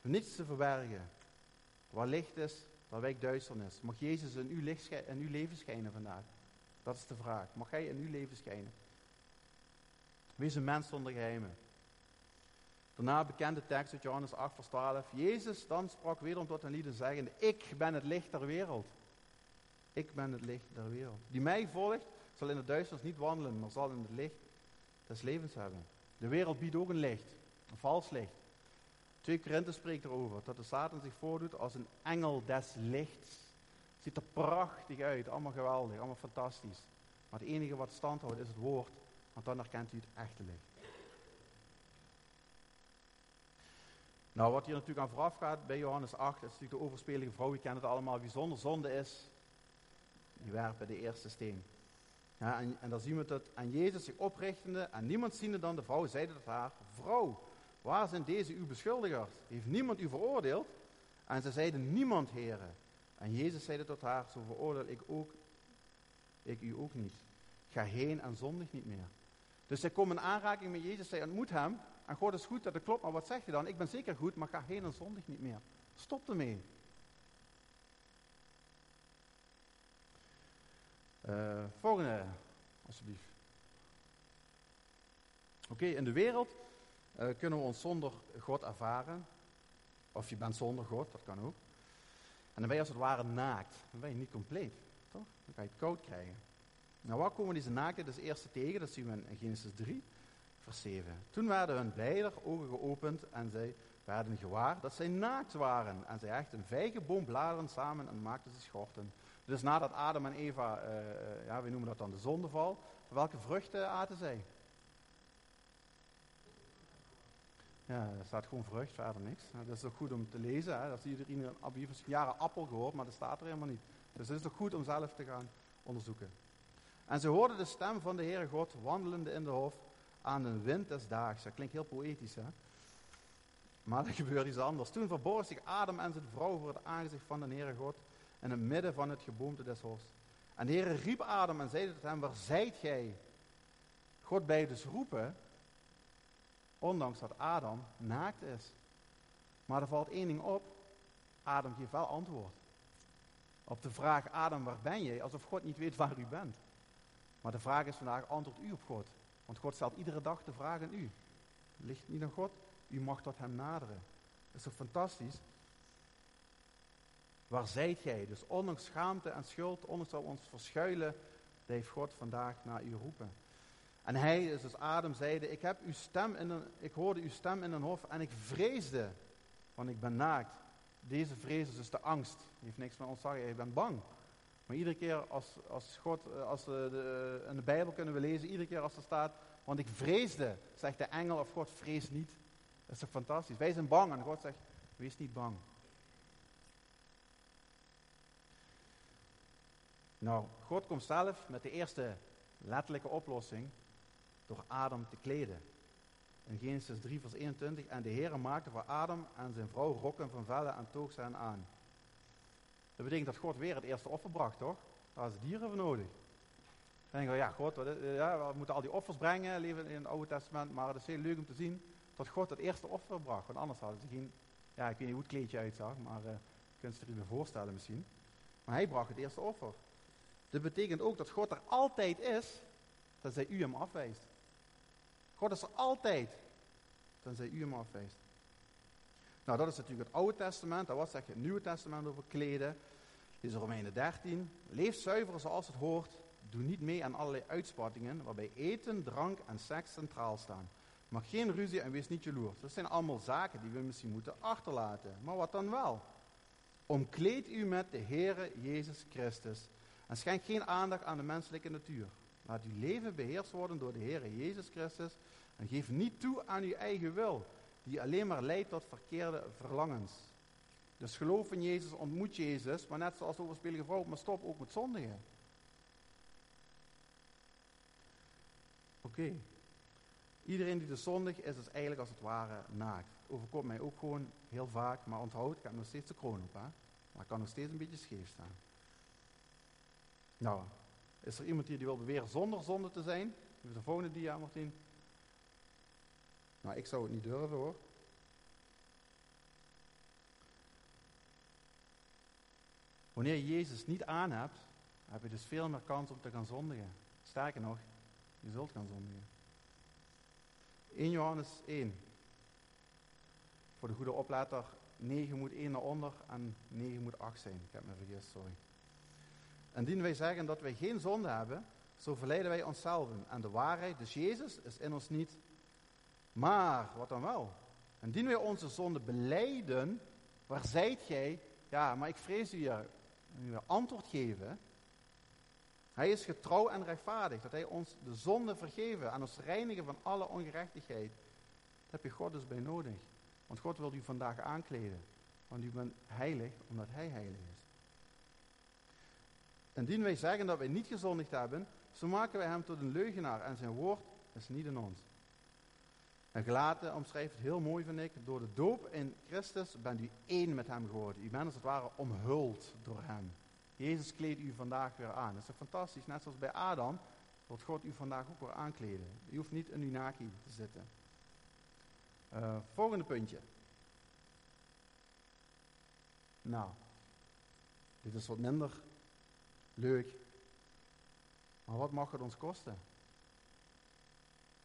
Niets te verbergen. Waar licht is, daar wijkt duisternis. Mag Jezus in uw, licht leven schijnen vandaag? Dat is de vraag. Mag Hij in uw leven schijnen? Wees een mens zonder geheimen. Daarna bekende tekst uit Johannes 8, vers 12. Jezus dan sprak wederom tot een lieden zeggende, ik ben het licht der wereld. Ik ben het licht der wereld. Die mij volgt, zal in de duisternis niet wandelen, maar zal in het licht des levens hebben. De wereld biedt ook een licht, een vals licht. 2 Korinthe spreekt erover, dat de Satan zich voordoet als een engel des lichts. Ziet er prachtig uit, allemaal geweldig, allemaal fantastisch. Maar het enige wat stand houdt is het woord, want dan herkent u het echte licht. Nou, wat hier natuurlijk aan vooraf gaat bij Johannes 8, is natuurlijk de overspelige vrouw. Je kent het allemaal, wie zonder zonde is, die werpen de eerste steen. Ja, en, en dan zien we dat aan Jezus zich oprichtende en niemand ziende dan de vrouw, zeide tot haar, vrouw, waar zijn deze uw beschuldigers? Heeft niemand u veroordeeld? En ze zeiden, niemand, heren. En Jezus zeide tot haar, zo veroordeel ik ook, ik u ook niet. Ga heen en zondig niet meer. Dus zij komen in aanraking met Jezus, zij ontmoet hem. En God is goed, dat klopt, maar wat zeg je dan? Ik ben zeker goed, maar ga heen en zondig niet meer. Stop ermee. Uh, volgende, alsjeblieft. Oké, in de wereld uh, kunnen we ons zonder God ervaren. Of je bent zonder God, dat kan ook. En dan ben je als het ware naakt. Dan ben je niet compleet, toch? Dan ga je het koud krijgen. Nou, waar komen deze naaktheid dus eerste tegen? Dat zien we in Genesis 3, vers 7. Toen werden hun beide ogen geopend en zij werden gewaar dat zij naakt waren. En zij hechten een vijgenboombladeren samen en maakten ze schorten. Dus nadat Adam en Eva, uh, ja, we noemen dat dan de zondeval, welke vruchten aten zij? Ja, er staat gewoon vrucht, verder niks. Dat is ook goed om te lezen. Hè. Dat is iedereen een jaren appel gehoord, maar dat staat er helemaal niet. Dus het is toch goed om zelf te gaan onderzoeken. En ze hoorden de stem van de Heere God wandelende in de hof aan de wind des daags. Dat klinkt heel poëtisch, hè? Maar er *laughs* gebeurde iets anders. Toen verborg zich Adam en zijn vrouw voor het aangezicht van de Heere God in het midden van het geboomte des hofs. En de Heere riep Adam en zeide tot hem, waar zijt gij? God bij dus roepen, ondanks dat Adam naakt is. Maar er valt één ding op, Adam geeft wel antwoord. Op de vraag, Adam, waar ben je? Alsof God niet weet waar u bent. Maar de vraag is vandaag, antwoord u op God. Want God stelt iedere dag de vraag aan u. Ligt niet aan God? U mag tot hem naderen. Dat is toch fantastisch? Waar zijt jij? Dus ondanks schaamte en schuld, ondanks dat we ons verschuilen, heeft God vandaag naar u roepen. En hij, dus Adam, zeide, ik, heb uw stem in een, ik hoorde uw stem in een hof en ik vreesde, want ik ben naakt. Deze vrees is dus de angst. Die heeft niks met ons je bent bang. Maar iedere keer als, als God, eh, als de, de, in de Bijbel kunnen we lezen, iedere keer als er staat, want ik vreesde, zegt de engel of God, vrees niet. Dat is toch fantastisch. Wij zijn bang en God zegt, wees niet bang. Nou, God komt zelf met de eerste letterlijke oplossing door Adam te kleden. In Genesis 3 vers 21, en de Heer maakte voor Adam en zijn vrouw rokken van vellen en toog ze aan. Dat betekent dat God weer het eerste offer bracht, toch? Daar is dieren voor nodig. Dan denk je, ja, God, ja, we moeten al die offers brengen, leven in het Oude Testament, maar het is heel leuk om te zien dat God het eerste offer bracht. Want anders hadden ze geen, ja, ik weet niet hoe het kleedje uitzag, maar uh, kunt je er voorstellen misschien. Maar hij bracht het eerste offer. Dat betekent ook dat God er altijd is, tenzij u hem afwijst. God is er altijd, tenzij u hem afwijst. Nou, dat is natuurlijk het Oude Testament. Dat was zeg je het Nieuwe Testament over kleden. Dit is Romeinen 13. Leef zuiver zoals het hoort. Doe niet mee aan allerlei uitspattingen waarbij eten, drank en seks centraal staan. Maar geen ruzie en wees niet jaloers. Dat zijn allemaal zaken die we misschien moeten achterlaten. Maar wat dan wel? Omkleed u met de Heere Jezus Christus. En schenk geen aandacht aan de menselijke natuur. Laat uw leven beheerst worden door de Heere Jezus Christus. En geef niet toe aan uw eigen wil die alleen maar leidt tot verkeerde verlangens. Dus geloof in Jezus, ontmoet Jezus, maar net zoals de overspelige vrouw, maar stop ook met zondigen. Oké. Iedereen die de zondig is, is eigenlijk als het ware naakt. Overkomt mij ook gewoon heel vaak, maar onthoud, ik heb nog steeds de kroon op. Maar ik kan nog steeds een beetje scheef staan. Nou, is er iemand hier die wil beweren zonder zonde te zijn? Even de volgende dia, Martien. Nou, ik zou het niet durven hoor. Wanneer je Jezus niet aan hebt, heb je dus veel meer kans om te gaan zondigen. Sterker nog, je zult gaan zondigen. 1 Johannes 1. Voor de goede opletter, 9 moet 1 naar onder en 9 moet 8 zijn. Ik heb me vergist, sorry. Indien wij zeggen dat wij geen zonde hebben, zo verleiden wij onszelf. En de waarheid, dus Jezus, is in ons niet. Maar, wat dan wel? Indien wij onze zonde beleiden, waar zijt gij? Ja, maar ik vrees u ja, u antwoord geven. Hij is getrouw en rechtvaardig, dat hij ons de zonde vergeven en ons reinigen van alle ongerechtigheid. Daar heb je God dus bij nodig. Want God wil u vandaag aankleden. Want u bent heilig omdat hij heilig is. Indien wij zeggen dat wij niet gezondigd hebben, zo maken wij hem tot een leugenaar en zijn woord is niet in ons. En Gelaten omschrijft het heel mooi, vind ik. Door de doop in Christus bent u één met hem geworden. U bent als het ware omhuld door hem. Jezus kleedt u vandaag weer aan. Dat is fantastisch. Net zoals bij Adam wordt God u vandaag ook weer aankleden. U hoeft niet in uw naki te zitten. Uh, volgende puntje. Nou, dit is wat minder leuk. Maar wat mag het ons kosten?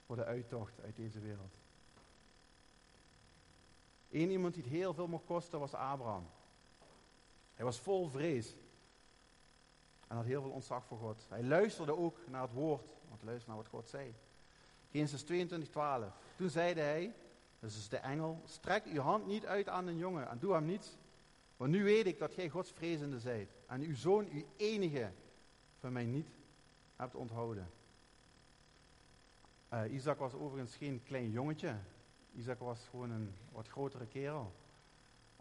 Voor de uittocht uit deze wereld. Eén iemand die het heel veel mocht kosten was Abraham. Hij was vol vrees. En had heel veel ontzag voor God. Hij luisterde ook naar het woord. Want luister naar wat God zei. Genesis 22, 12. Toen zeide hij, dus de engel, strek uw hand niet uit aan een jongen en doe hem niets. Want nu weet ik dat gij Gods vrezende zijt. En uw zoon, uw enige, van mij niet hebt onthouden. Uh, Isaac was overigens geen klein jongetje. Isaac was gewoon een wat grotere kerel.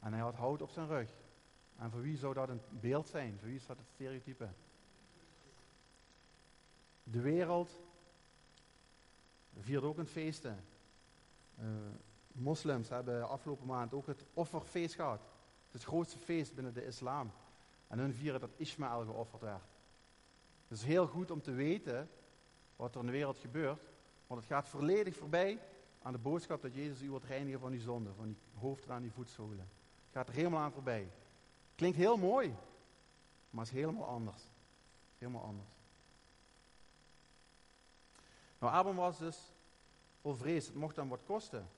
En hij had hout op zijn rug. En voor wie zou dat een beeld zijn? Voor wie is dat het stereotype? De wereld viert ook een feesten. Uh, moslims hebben afgelopen maand ook het offerfeest gehad. Het, het grootste feest binnen de islam. En hun vieren dat Ismaël geofferd werd. Het is heel goed om te weten wat er in de wereld gebeurt. Want het gaat volledig voorbij aan de boodschap dat Jezus u wordt reinigen van uw zonde. Van die hoofd aan die voetzolen. Het gaat er helemaal aan voorbij. Klinkt heel mooi. Maar is helemaal anders. Helemaal anders. Nou, Abraham was dus vol vrees. Het mocht dan wat kosten.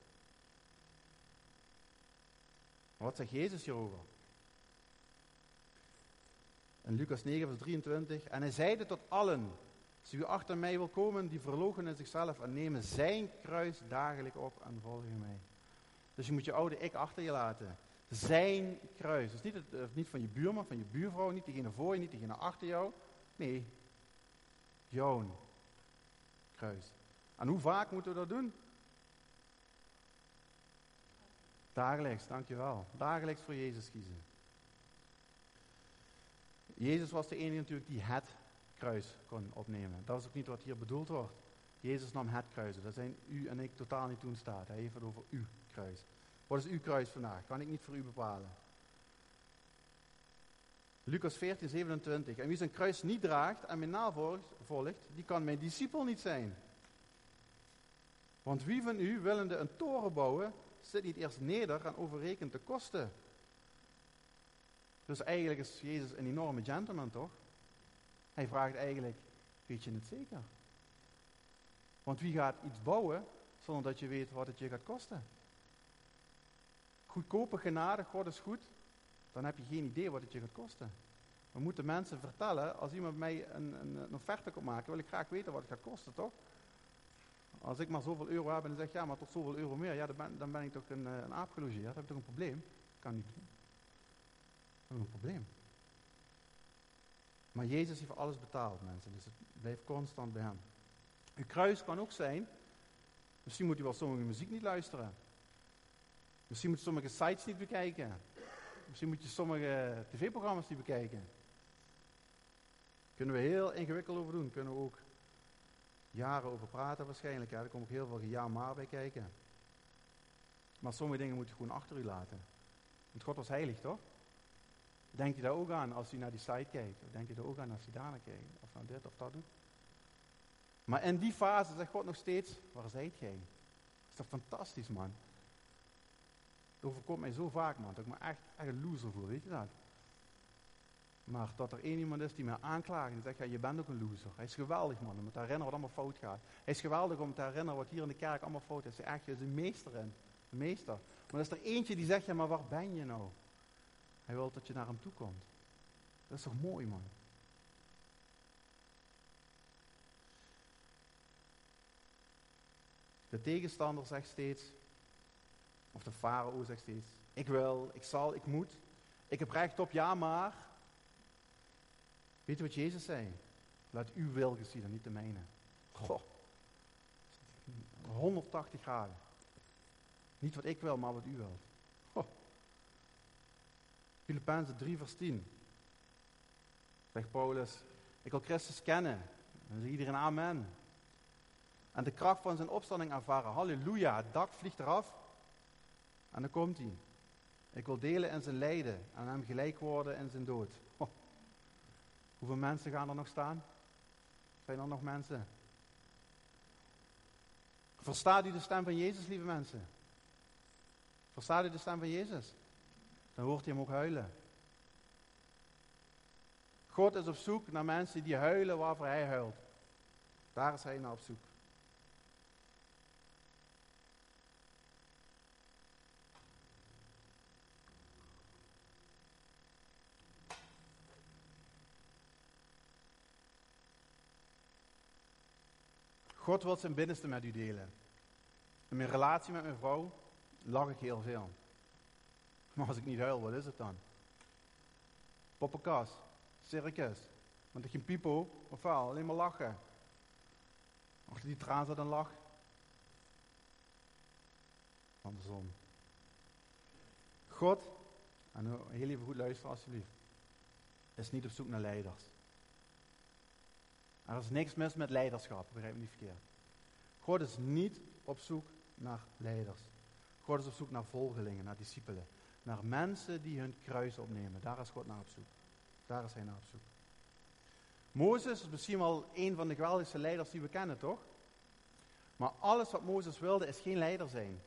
Maar wat zegt Jezus hierover? In Lucas 9, vers 23. En hij zeide tot allen, u achter mij wil komen, die verloochenen zichzelf en nemen zijn kruis dagelijks op en volgen mij. Dus je moet je oude ik achter je laten. Zijn kruis. Dus niet, het, eh, niet van je buurman, van je buurvrouw, niet diegene voor je, niet diegene achter jou. Nee, jouw kruis. En hoe vaak moeten we dat doen? Dagelijks, dankjewel. Dagelijks voor Jezus kiezen. Jezus was de enige natuurlijk die het kruis kon opnemen. Dat is ook niet wat hier bedoeld wordt. Jezus nam het kruis. Dat zijn u en ik totaal niet toen staat. Hij heeft over uw kruis. Wat is uw kruis vandaag? Kan ik niet voor u bepalen. Lucas 14, 27. En wie zijn kruis niet draagt en mij navolgt, die kan mijn discipel niet zijn. Want wie van u, willende een toren bouwen, zit niet eerst neder en overrekent de kosten dus eigenlijk is Jezus een enorme gentleman, toch? Hij vraagt eigenlijk, weet je het zeker? Want wie gaat iets bouwen zonder dat je weet wat het je gaat kosten? Goedkope genade, God is goed, dan heb je geen idee wat het je gaat kosten. We moeten mensen vertellen, als iemand mij een, een, een offerte komt maken, wil ik graag weten wat het gaat kosten, toch? Als ik maar zoveel euro heb en dan zeg ja, maar tot zoveel euro meer, ja, dan ben, dan ben ik toch een, eh, een aap gelogeerd, dan heb ik toch een probleem? Kan niet doen. Dat is een probleem. Maar Jezus heeft alles betaald, mensen. Dus het blijft constant bij hem. Uw kruis kan ook zijn. Misschien moet u wel sommige muziek niet luisteren. Misschien moet je sommige sites niet bekijken. Misschien moet je sommige tv-programma's niet bekijken. Kunnen we heel ingewikkeld over doen. Kunnen we ook jaren over praten waarschijnlijk. Ja. Er komt ook heel veel ja maar bij kijken. Maar sommige dingen moet je gewoon achter u laten. Want God was heilig, toch? Denkt u daar ook aan als u naar die site kijkt? Of denkt u daar ook aan als u daarna kijkt? Of nou dit of dat doet? Maar in die fase zegt God nog steeds, waar zijt jij? Dat is toch fantastisch, man? Het overkomt mij zo vaak, man, dat ik me echt, echt een loser voel, weet je dat? Maar dat er één iemand is die me aanklaagt en zegt, ja, je bent ook een loser. Hij is geweldig, man, om te herinneren wat allemaal fout gaat. Hij is geweldig om te herinneren wat hier in de kerk allemaal fout is. Hij is echt een meester in. Een meester. Maar er is er eentje die zegt, ja, maar waar ben je nou? Hij wil dat je naar hem toe komt. Dat is toch mooi, man? De tegenstander zegt steeds, of de farao zegt steeds, ik wil, ik zal, ik moet, ik heb recht op, ja maar. Weet je wat Jezus zei? Laat uw wil geschieden, niet de mijne. Goh. 180 graden. Niet wat ik wil, maar wat u wilt. Filippenzen 3 vers 10. Zegt Paulus, ik wil Christus kennen. Dan zegt iedereen amen. En de kracht van zijn opstanding ervaren. Halleluja, het dak vliegt eraf. En dan komt hij. Ik wil delen in zijn lijden en hem gelijk worden in zijn dood. Hoeveel mensen gaan er nog staan? Zijn er nog mensen? Verstaat u de stem van Jezus, lieve mensen? Verstaat u de stem van Jezus? Dan hoort hij hem ook huilen. God is op zoek naar mensen die huilen waarvoor hij huilt. Daar is hij naar op zoek. God wil zijn binnenste met u delen. In mijn relatie met mijn vrouw lach ik heel veel. Maar als ik niet huil, wat is het dan? Poppenkas, circus. Want ik geen piepo, of wel, alleen maar lachen. Achter die traan zat een lach. Andersom. God, en heel even goed luisteren alsjeblieft, is niet op zoek naar leiders. Er is niks mis met leiderschap, begrijp me niet verkeerd. God is niet op zoek naar leiders. God is op zoek naar volgelingen, naar discipelen. Naar mensen die hun kruis opnemen. Daar is God naar op zoek. Daar is hij naar op zoek. Mozes is misschien wel een van de geweldigste leiders die we kennen, toch? Maar alles wat Mozes wilde is geen leider zijn.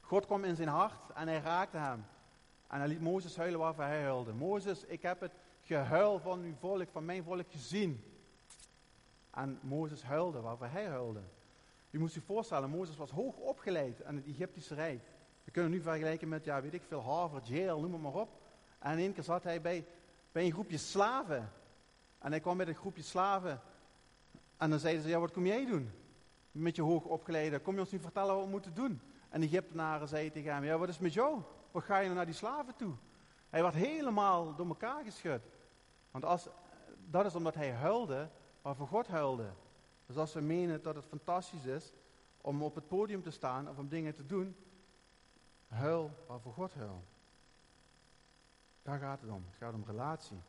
God kwam in zijn hart en hij raakte hem. En hij liet Mozes huilen waarvoor hij huilde. Mozes, ik heb het gehuil van uw volk, van mijn volk gezien. En Mozes huilde waarvoor hij huilde. U moet je voorstellen, Mozes was hoog opgeleid aan het Egyptische Rijk. We kunnen nu vergelijken met, ja, weet ik veel, Harvard, Yale, noem maar op. En in één keer zat hij bij, bij een groepje slaven. En hij kwam met een groepje slaven. En dan zeiden ze, ja, wat kom jij doen? Met je hoog opgeleide. Kom je ons nu vertellen wat we moeten doen? En de Egyptenaren zeiden tegen hem, ja, wat is met jou? Wat ga je nou naar die slaven toe? Hij werd helemaal door elkaar geschud. Want als, dat is omdat hij huilde, waarvoor God huilde. Dus als we menen dat het fantastisch is om op het podium te staan of om dingen te doen, huil waarvoor God huil. Daar gaat het om. Het gaat om relatie.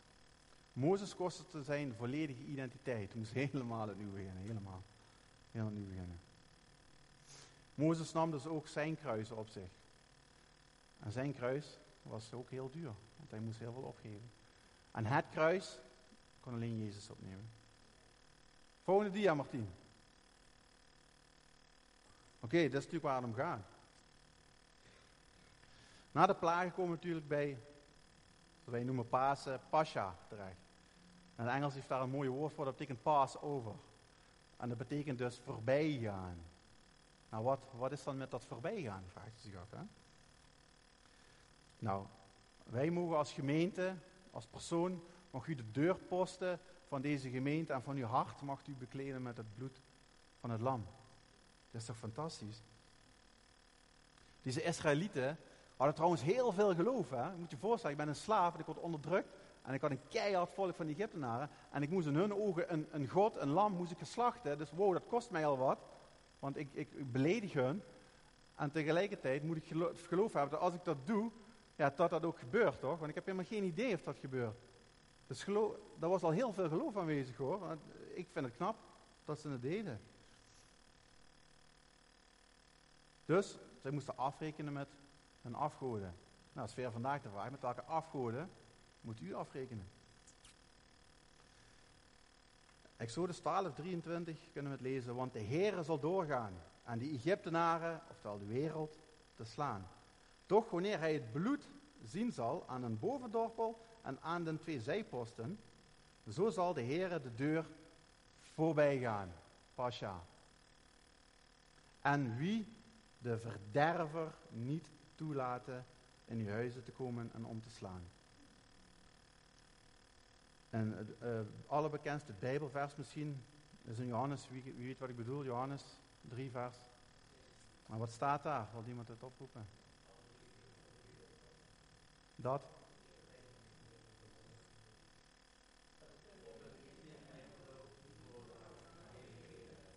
Mozes kostte zijn volledige identiteit. Hij moest helemaal opnieuw beginnen. Helemaal. Helemaal opnieuw beginnen. Mozes nam dus ook zijn kruis op zich. En zijn kruis was ook heel duur. Want hij moest heel veel opgeven. En het kruis kon alleen Jezus opnemen. Volgende dia, Martien. Oké, dat is natuurlijk waar het om gaat. Na de plagen komen we natuurlijk bij, wat wij noemen Pasen, Pascha terecht. En in Engels heeft daar een mooi woord voor, dat betekent pass over. En dat betekent dus voorbijgaan. Nou, wat, wat is dan met dat voorbijgaan, vraagt u zich af. Hè? Nou, wij mogen als gemeente, als persoon, mag u de deurposten van deze gemeente en van uw hart mag u bekleden met het bloed van het lam. Dat is toch fantastisch? Deze Israëlieten hadden trouwens heel veel geloof. Hè? Je moet je voorstellen, ik ben een slaaf en ik word onderdrukt. En ik had een keihard volk van de Egyptenaren. En ik moest in hun ogen een, een god, een lam, moest ik geslachten. Dus wow, dat kost mij al wat. Want ik, ik, beledig hun. En tegelijkertijd moet ik geloof hebben dat als ik dat doe, ja, dat dat ook gebeurt, toch? Want ik heb helemaal geen idee of dat gebeurt. Dus geloof, daar was al heel veel geloof aanwezig, hoor. Ik vind het knap dat ze het deden. Dus, zij moesten afrekenen met hun afgoden. Nou, sfeer vandaag de vraag, met welke afgoden moet u afrekenen? Exodus 12, 23 kunnen we het lezen, want de Heere zal doorgaan aan die Egyptenaren, oftewel de wereld, te slaan. Toch wanneer hij het bloed zien zal aan een bovendorpel en aan de twee zijposten, zo zal de Heere de deur voorbij gaan. Pasha. En wie de verderver niet toelaten in uw huizen te komen en om te slaan. En het uh, allerbekendste Bijbelvers misschien is in Johannes, wie, wie, weet wat ik bedoel, Johannes 3 vers. Maar wat staat daar? Wil iemand het oproepen? Dat?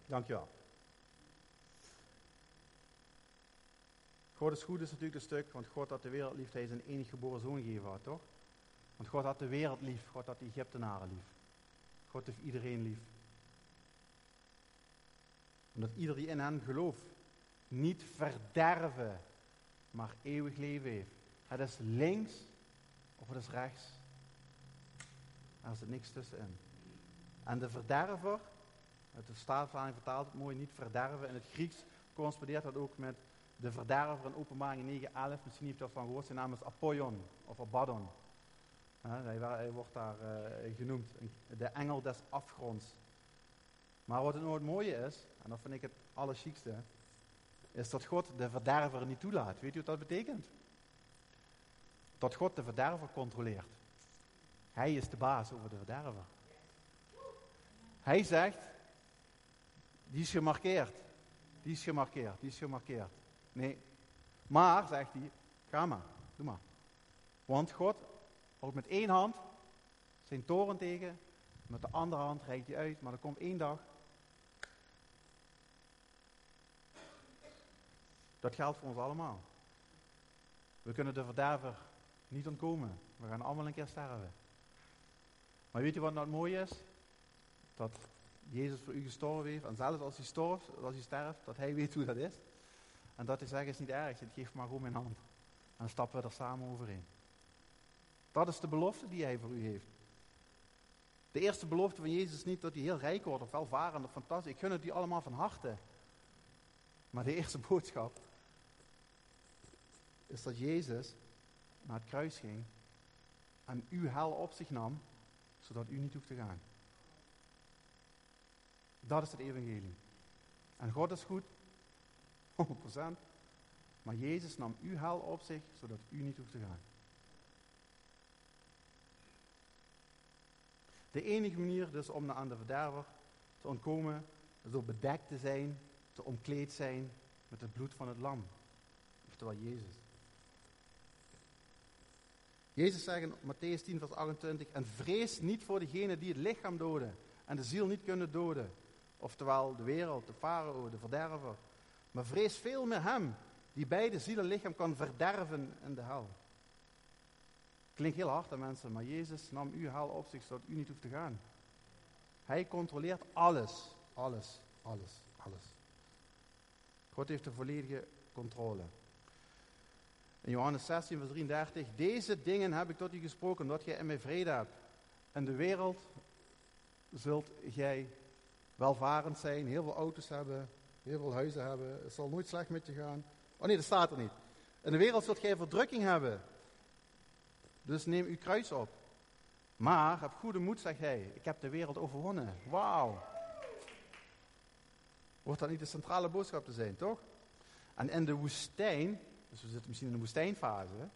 Dankjewel. God is goed is natuurlijk een stuk, want God had de wereld lief, hij zijn enige geboren zoon gegeven toch? Want God had de wereld lief, God had de Egyptenaren lief. God heeft iedereen lief. Omdat ieder die in hen gelooft, niet verderven, maar eeuwig leven heeft. Het is links of het is rechts. Er zit niks tussenin. En de verderver, het Staatvertaling vertaalt het mooi, niet verderven. In het Grieks correspondeert dat ook met de verderver in openbaring 9.11. Misschien heeft dat van gehoord. Zijn naam is Apollon of Abaddon. hij, wordt daar uh, genoemd. De engel des afgronds. Maar wat het nou het mooie is, en dat vind ik het allerchiekste, is dat God de verderver niet toelaat. Weet u wat dat betekent? Dat God de verderver controleert. Hij is de baas over de verderver. Hij zegt, die is gemarkeerd. Die is gemarkeerd, die is gemarkeerd. Nee. Maar, zegt hij, ga maar, doe maar. Want God houdt met één hand zijn toren tegen, met de andere hand reikt hij uit, maar er komt één dag. Dat geldt voor ons allemaal. We kunnen de verderver niet ontkomen. We gaan allemaal een keer sterven. Maar weet je wat nou het mooie is? Dat Jezus voor u gestorven heeft. En zelfs als hij, storft, als hij sterft, dat hij weet hoe dat is. En dat hij zegt, is niet erg. Het geeft maar gewoon mijn hand. En dan stappen we er samen overheen. Dat is de belofte die hij voor u heeft. De eerste belofte van Jezus is niet dat hij heel rijk wordt of welvarend of fantastisch. Ik gun het die allemaal van harte. Maar de eerste boodschap is dat Jezus naar het kruis ging en uw hel op zich nam, zodat u niet hoeft te gaan. Dat is het evangelie. En God is goed, 100%. Maar Jezus nam uw hel op zich, zodat u niet hoeft te gaan. De enige manier dus om aan de verderver te ontkomen, is door bedekt te zijn, te omkleed zijn met het bloed van het lam. Oftewel Jezus. Jezus zegt in Matthäus 10, vers 28, en vrees niet voor degene die het lichaam doden en de ziel niet kunnen doden. Oftewel de wereld, de farao, de verderver. Maar vrees veel meer hem, die beide ziel en lichaam kan verderven in de hel. Klinkt heel hard aan mensen, maar Jezus nam uw hel op zich, zodat u niet hoeft te gaan. Hij controleert alles, alles, alles, alles. God heeft de volledige controle. In Johannes 16, vers 33, deze dingen heb ik tot u gesproken, omdat jij in mij vrede hebt. In de wereld zult jij welvarend zijn, heel veel auto's hebben, heel veel huizen hebben. Het zal nooit slecht met je gaan. Oh nee, dat staat er niet. In de wereld zult jij verdrukking hebben. Dus neem uw kruis op. Maar heb goede moed, zegt hij. Ik heb de wereld overwonnen. Wauw. Wordt dat niet de centrale boodschap te zijn, toch? En in de woestijn, dus we zitten misschien in de woestijnfase.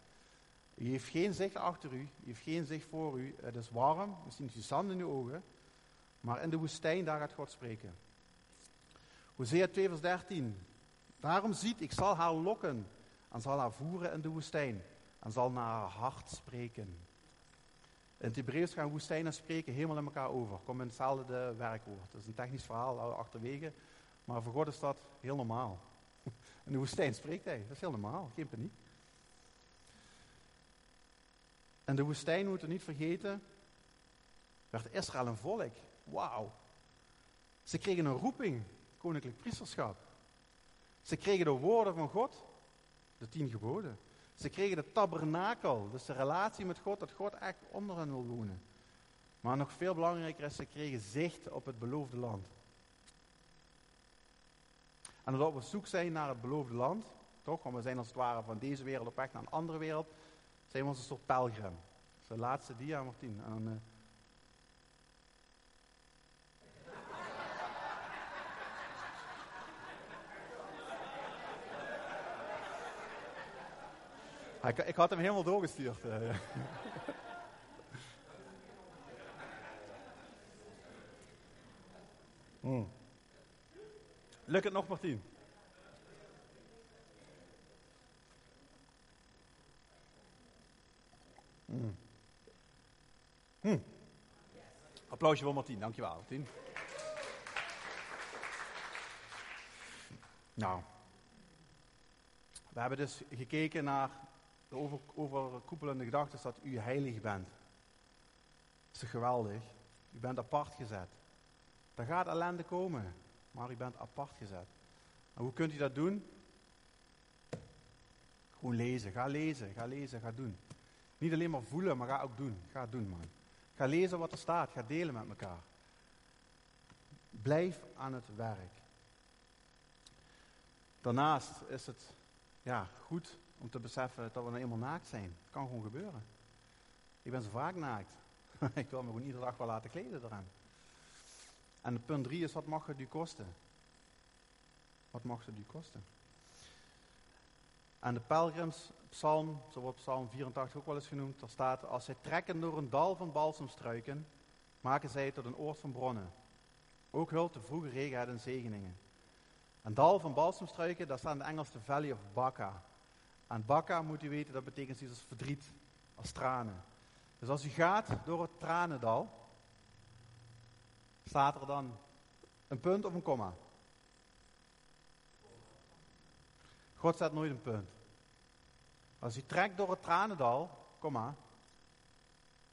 U heeft geen zicht achter u, u heeft geen zicht voor u. Het is warm, misschien is je zand in uw ogen. Maar in de woestijn, daar gaat God spreken. Hosea 2 vers 13. Daarom ziet, ik zal haar lokken en zal haar voeren in de woestijn en zal naar haar hart spreken. In het Hebreeuws gaan woestijn en spreken helemaal in elkaar over. Komt in hetzelfde werkwoord. Dat is een technisch verhaal achterwege. Maar voor God is dat heel normaal. In de woestijn spreekt hij. Dat is heel normaal. Geen paniek. En de woestijn moeten niet vergeten. Werd Israël een volk. Wauw. Ze kregen een roeping. Koninklijk priesterschap. Ze kregen de woorden van God. De tien geboden. Ze kregen de tabernakel, dus de relatie met God, dat God echt onder hen wil wonen. Maar nog veel belangrijker is, ze kregen zicht op het beloofde land. En omdat we op zoek zijn naar het beloofde land, toch, want we zijn als het ware van deze wereld op weg naar een andere wereld, zijn we als een soort pelgrim. Dat is de laatste dia, Martien. En, uh, *laughs* ik, ik, had hem helemaal doorgestuurd. *laughs* Mm. Lukt het nog, Martien? Mm. Hm. Applausje voor Martien, dankjewel Martien. Nou, we hebben dus gekeken naar de over, overkoepelende gedachte dat u heilig bent. Dat is geweldig? U bent apart gezet. Er gaat ellende komen, maar u bent apart gezet. En hoe kunt u dat doen? Gewoon lezen. Ga lezen, ga lezen, ga doen. Niet alleen maar voelen, maar ga ook doen. Ga doen, man. Ga lezen wat er staat. Ga delen met elkaar. Blijf aan het werk. Daarnaast is het ja, goed om te beseffen dat we nou eenmaal naakt zijn. Het kan gewoon gebeuren. Ik ben zo vaak naakt. *laughs* ik wil me gewoon iedere dag wel laten kleden eraan. En punt drie is, wat mag het u kosten? Wat mag het u kosten? En de pelgrimspsalm, zo wordt psalm 84 ook wel eens genoemd, daar staat, als zij trekken door een dal van balsemstruiken, maken zij tot een oord van bronnen. Ook hult de vroege regen en zegeningen. Een dal van balsemstruiken, daar staat in het Engels de Valley of Baca. En Baca, moet u weten, dat betekent iets als verdriet, als tranen. Dus als u gaat door het tranendal, staat er dan een punt of een komma? God staat nooit een punt. Als u trekt door het tranendal, kom maar,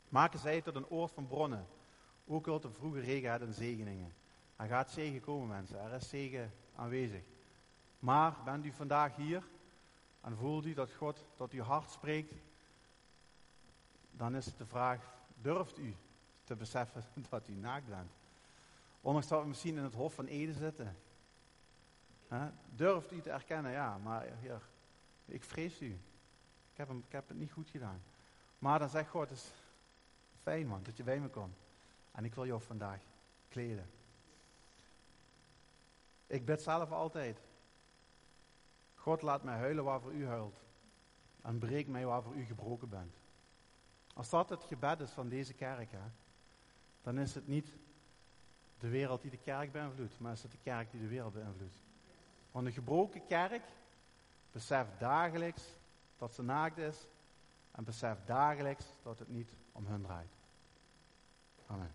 maken zij tot een oord van bronnen. Ook al de vroege regen en zegeningen. Er gaat zegen komen, mensen. Er is zegen aanwezig. Maar bent u vandaag hier en voelt u dat God tot uw hart spreekt, dan is het de vraag, durft u te beseffen *laughs* dat u naakt bent? Ondanks dat we misschien in het Hof van Ede zitten, Durft u te erkennen, ja, maar heer, ik vrees u. Ik heb, hem, ik heb het niet goed gedaan. Maar dan zegt God, het is fijn man, dat je bij me komt. En ik wil jou vandaag kleden. Ik bid zelf altijd. God laat mij huilen waarvoor u huilt. En breek mij waarvoor u gebroken bent. Als dat het gebed is van deze kerk, hè, dan is het niet de wereld die de kerk beïnvloedt, maar is het de kerk die de wereld beïnvloedt. Want een gebroken kerk beseft dagelijks dat ze naakt is en beseft dagelijks dat het niet om hun draait. Amen.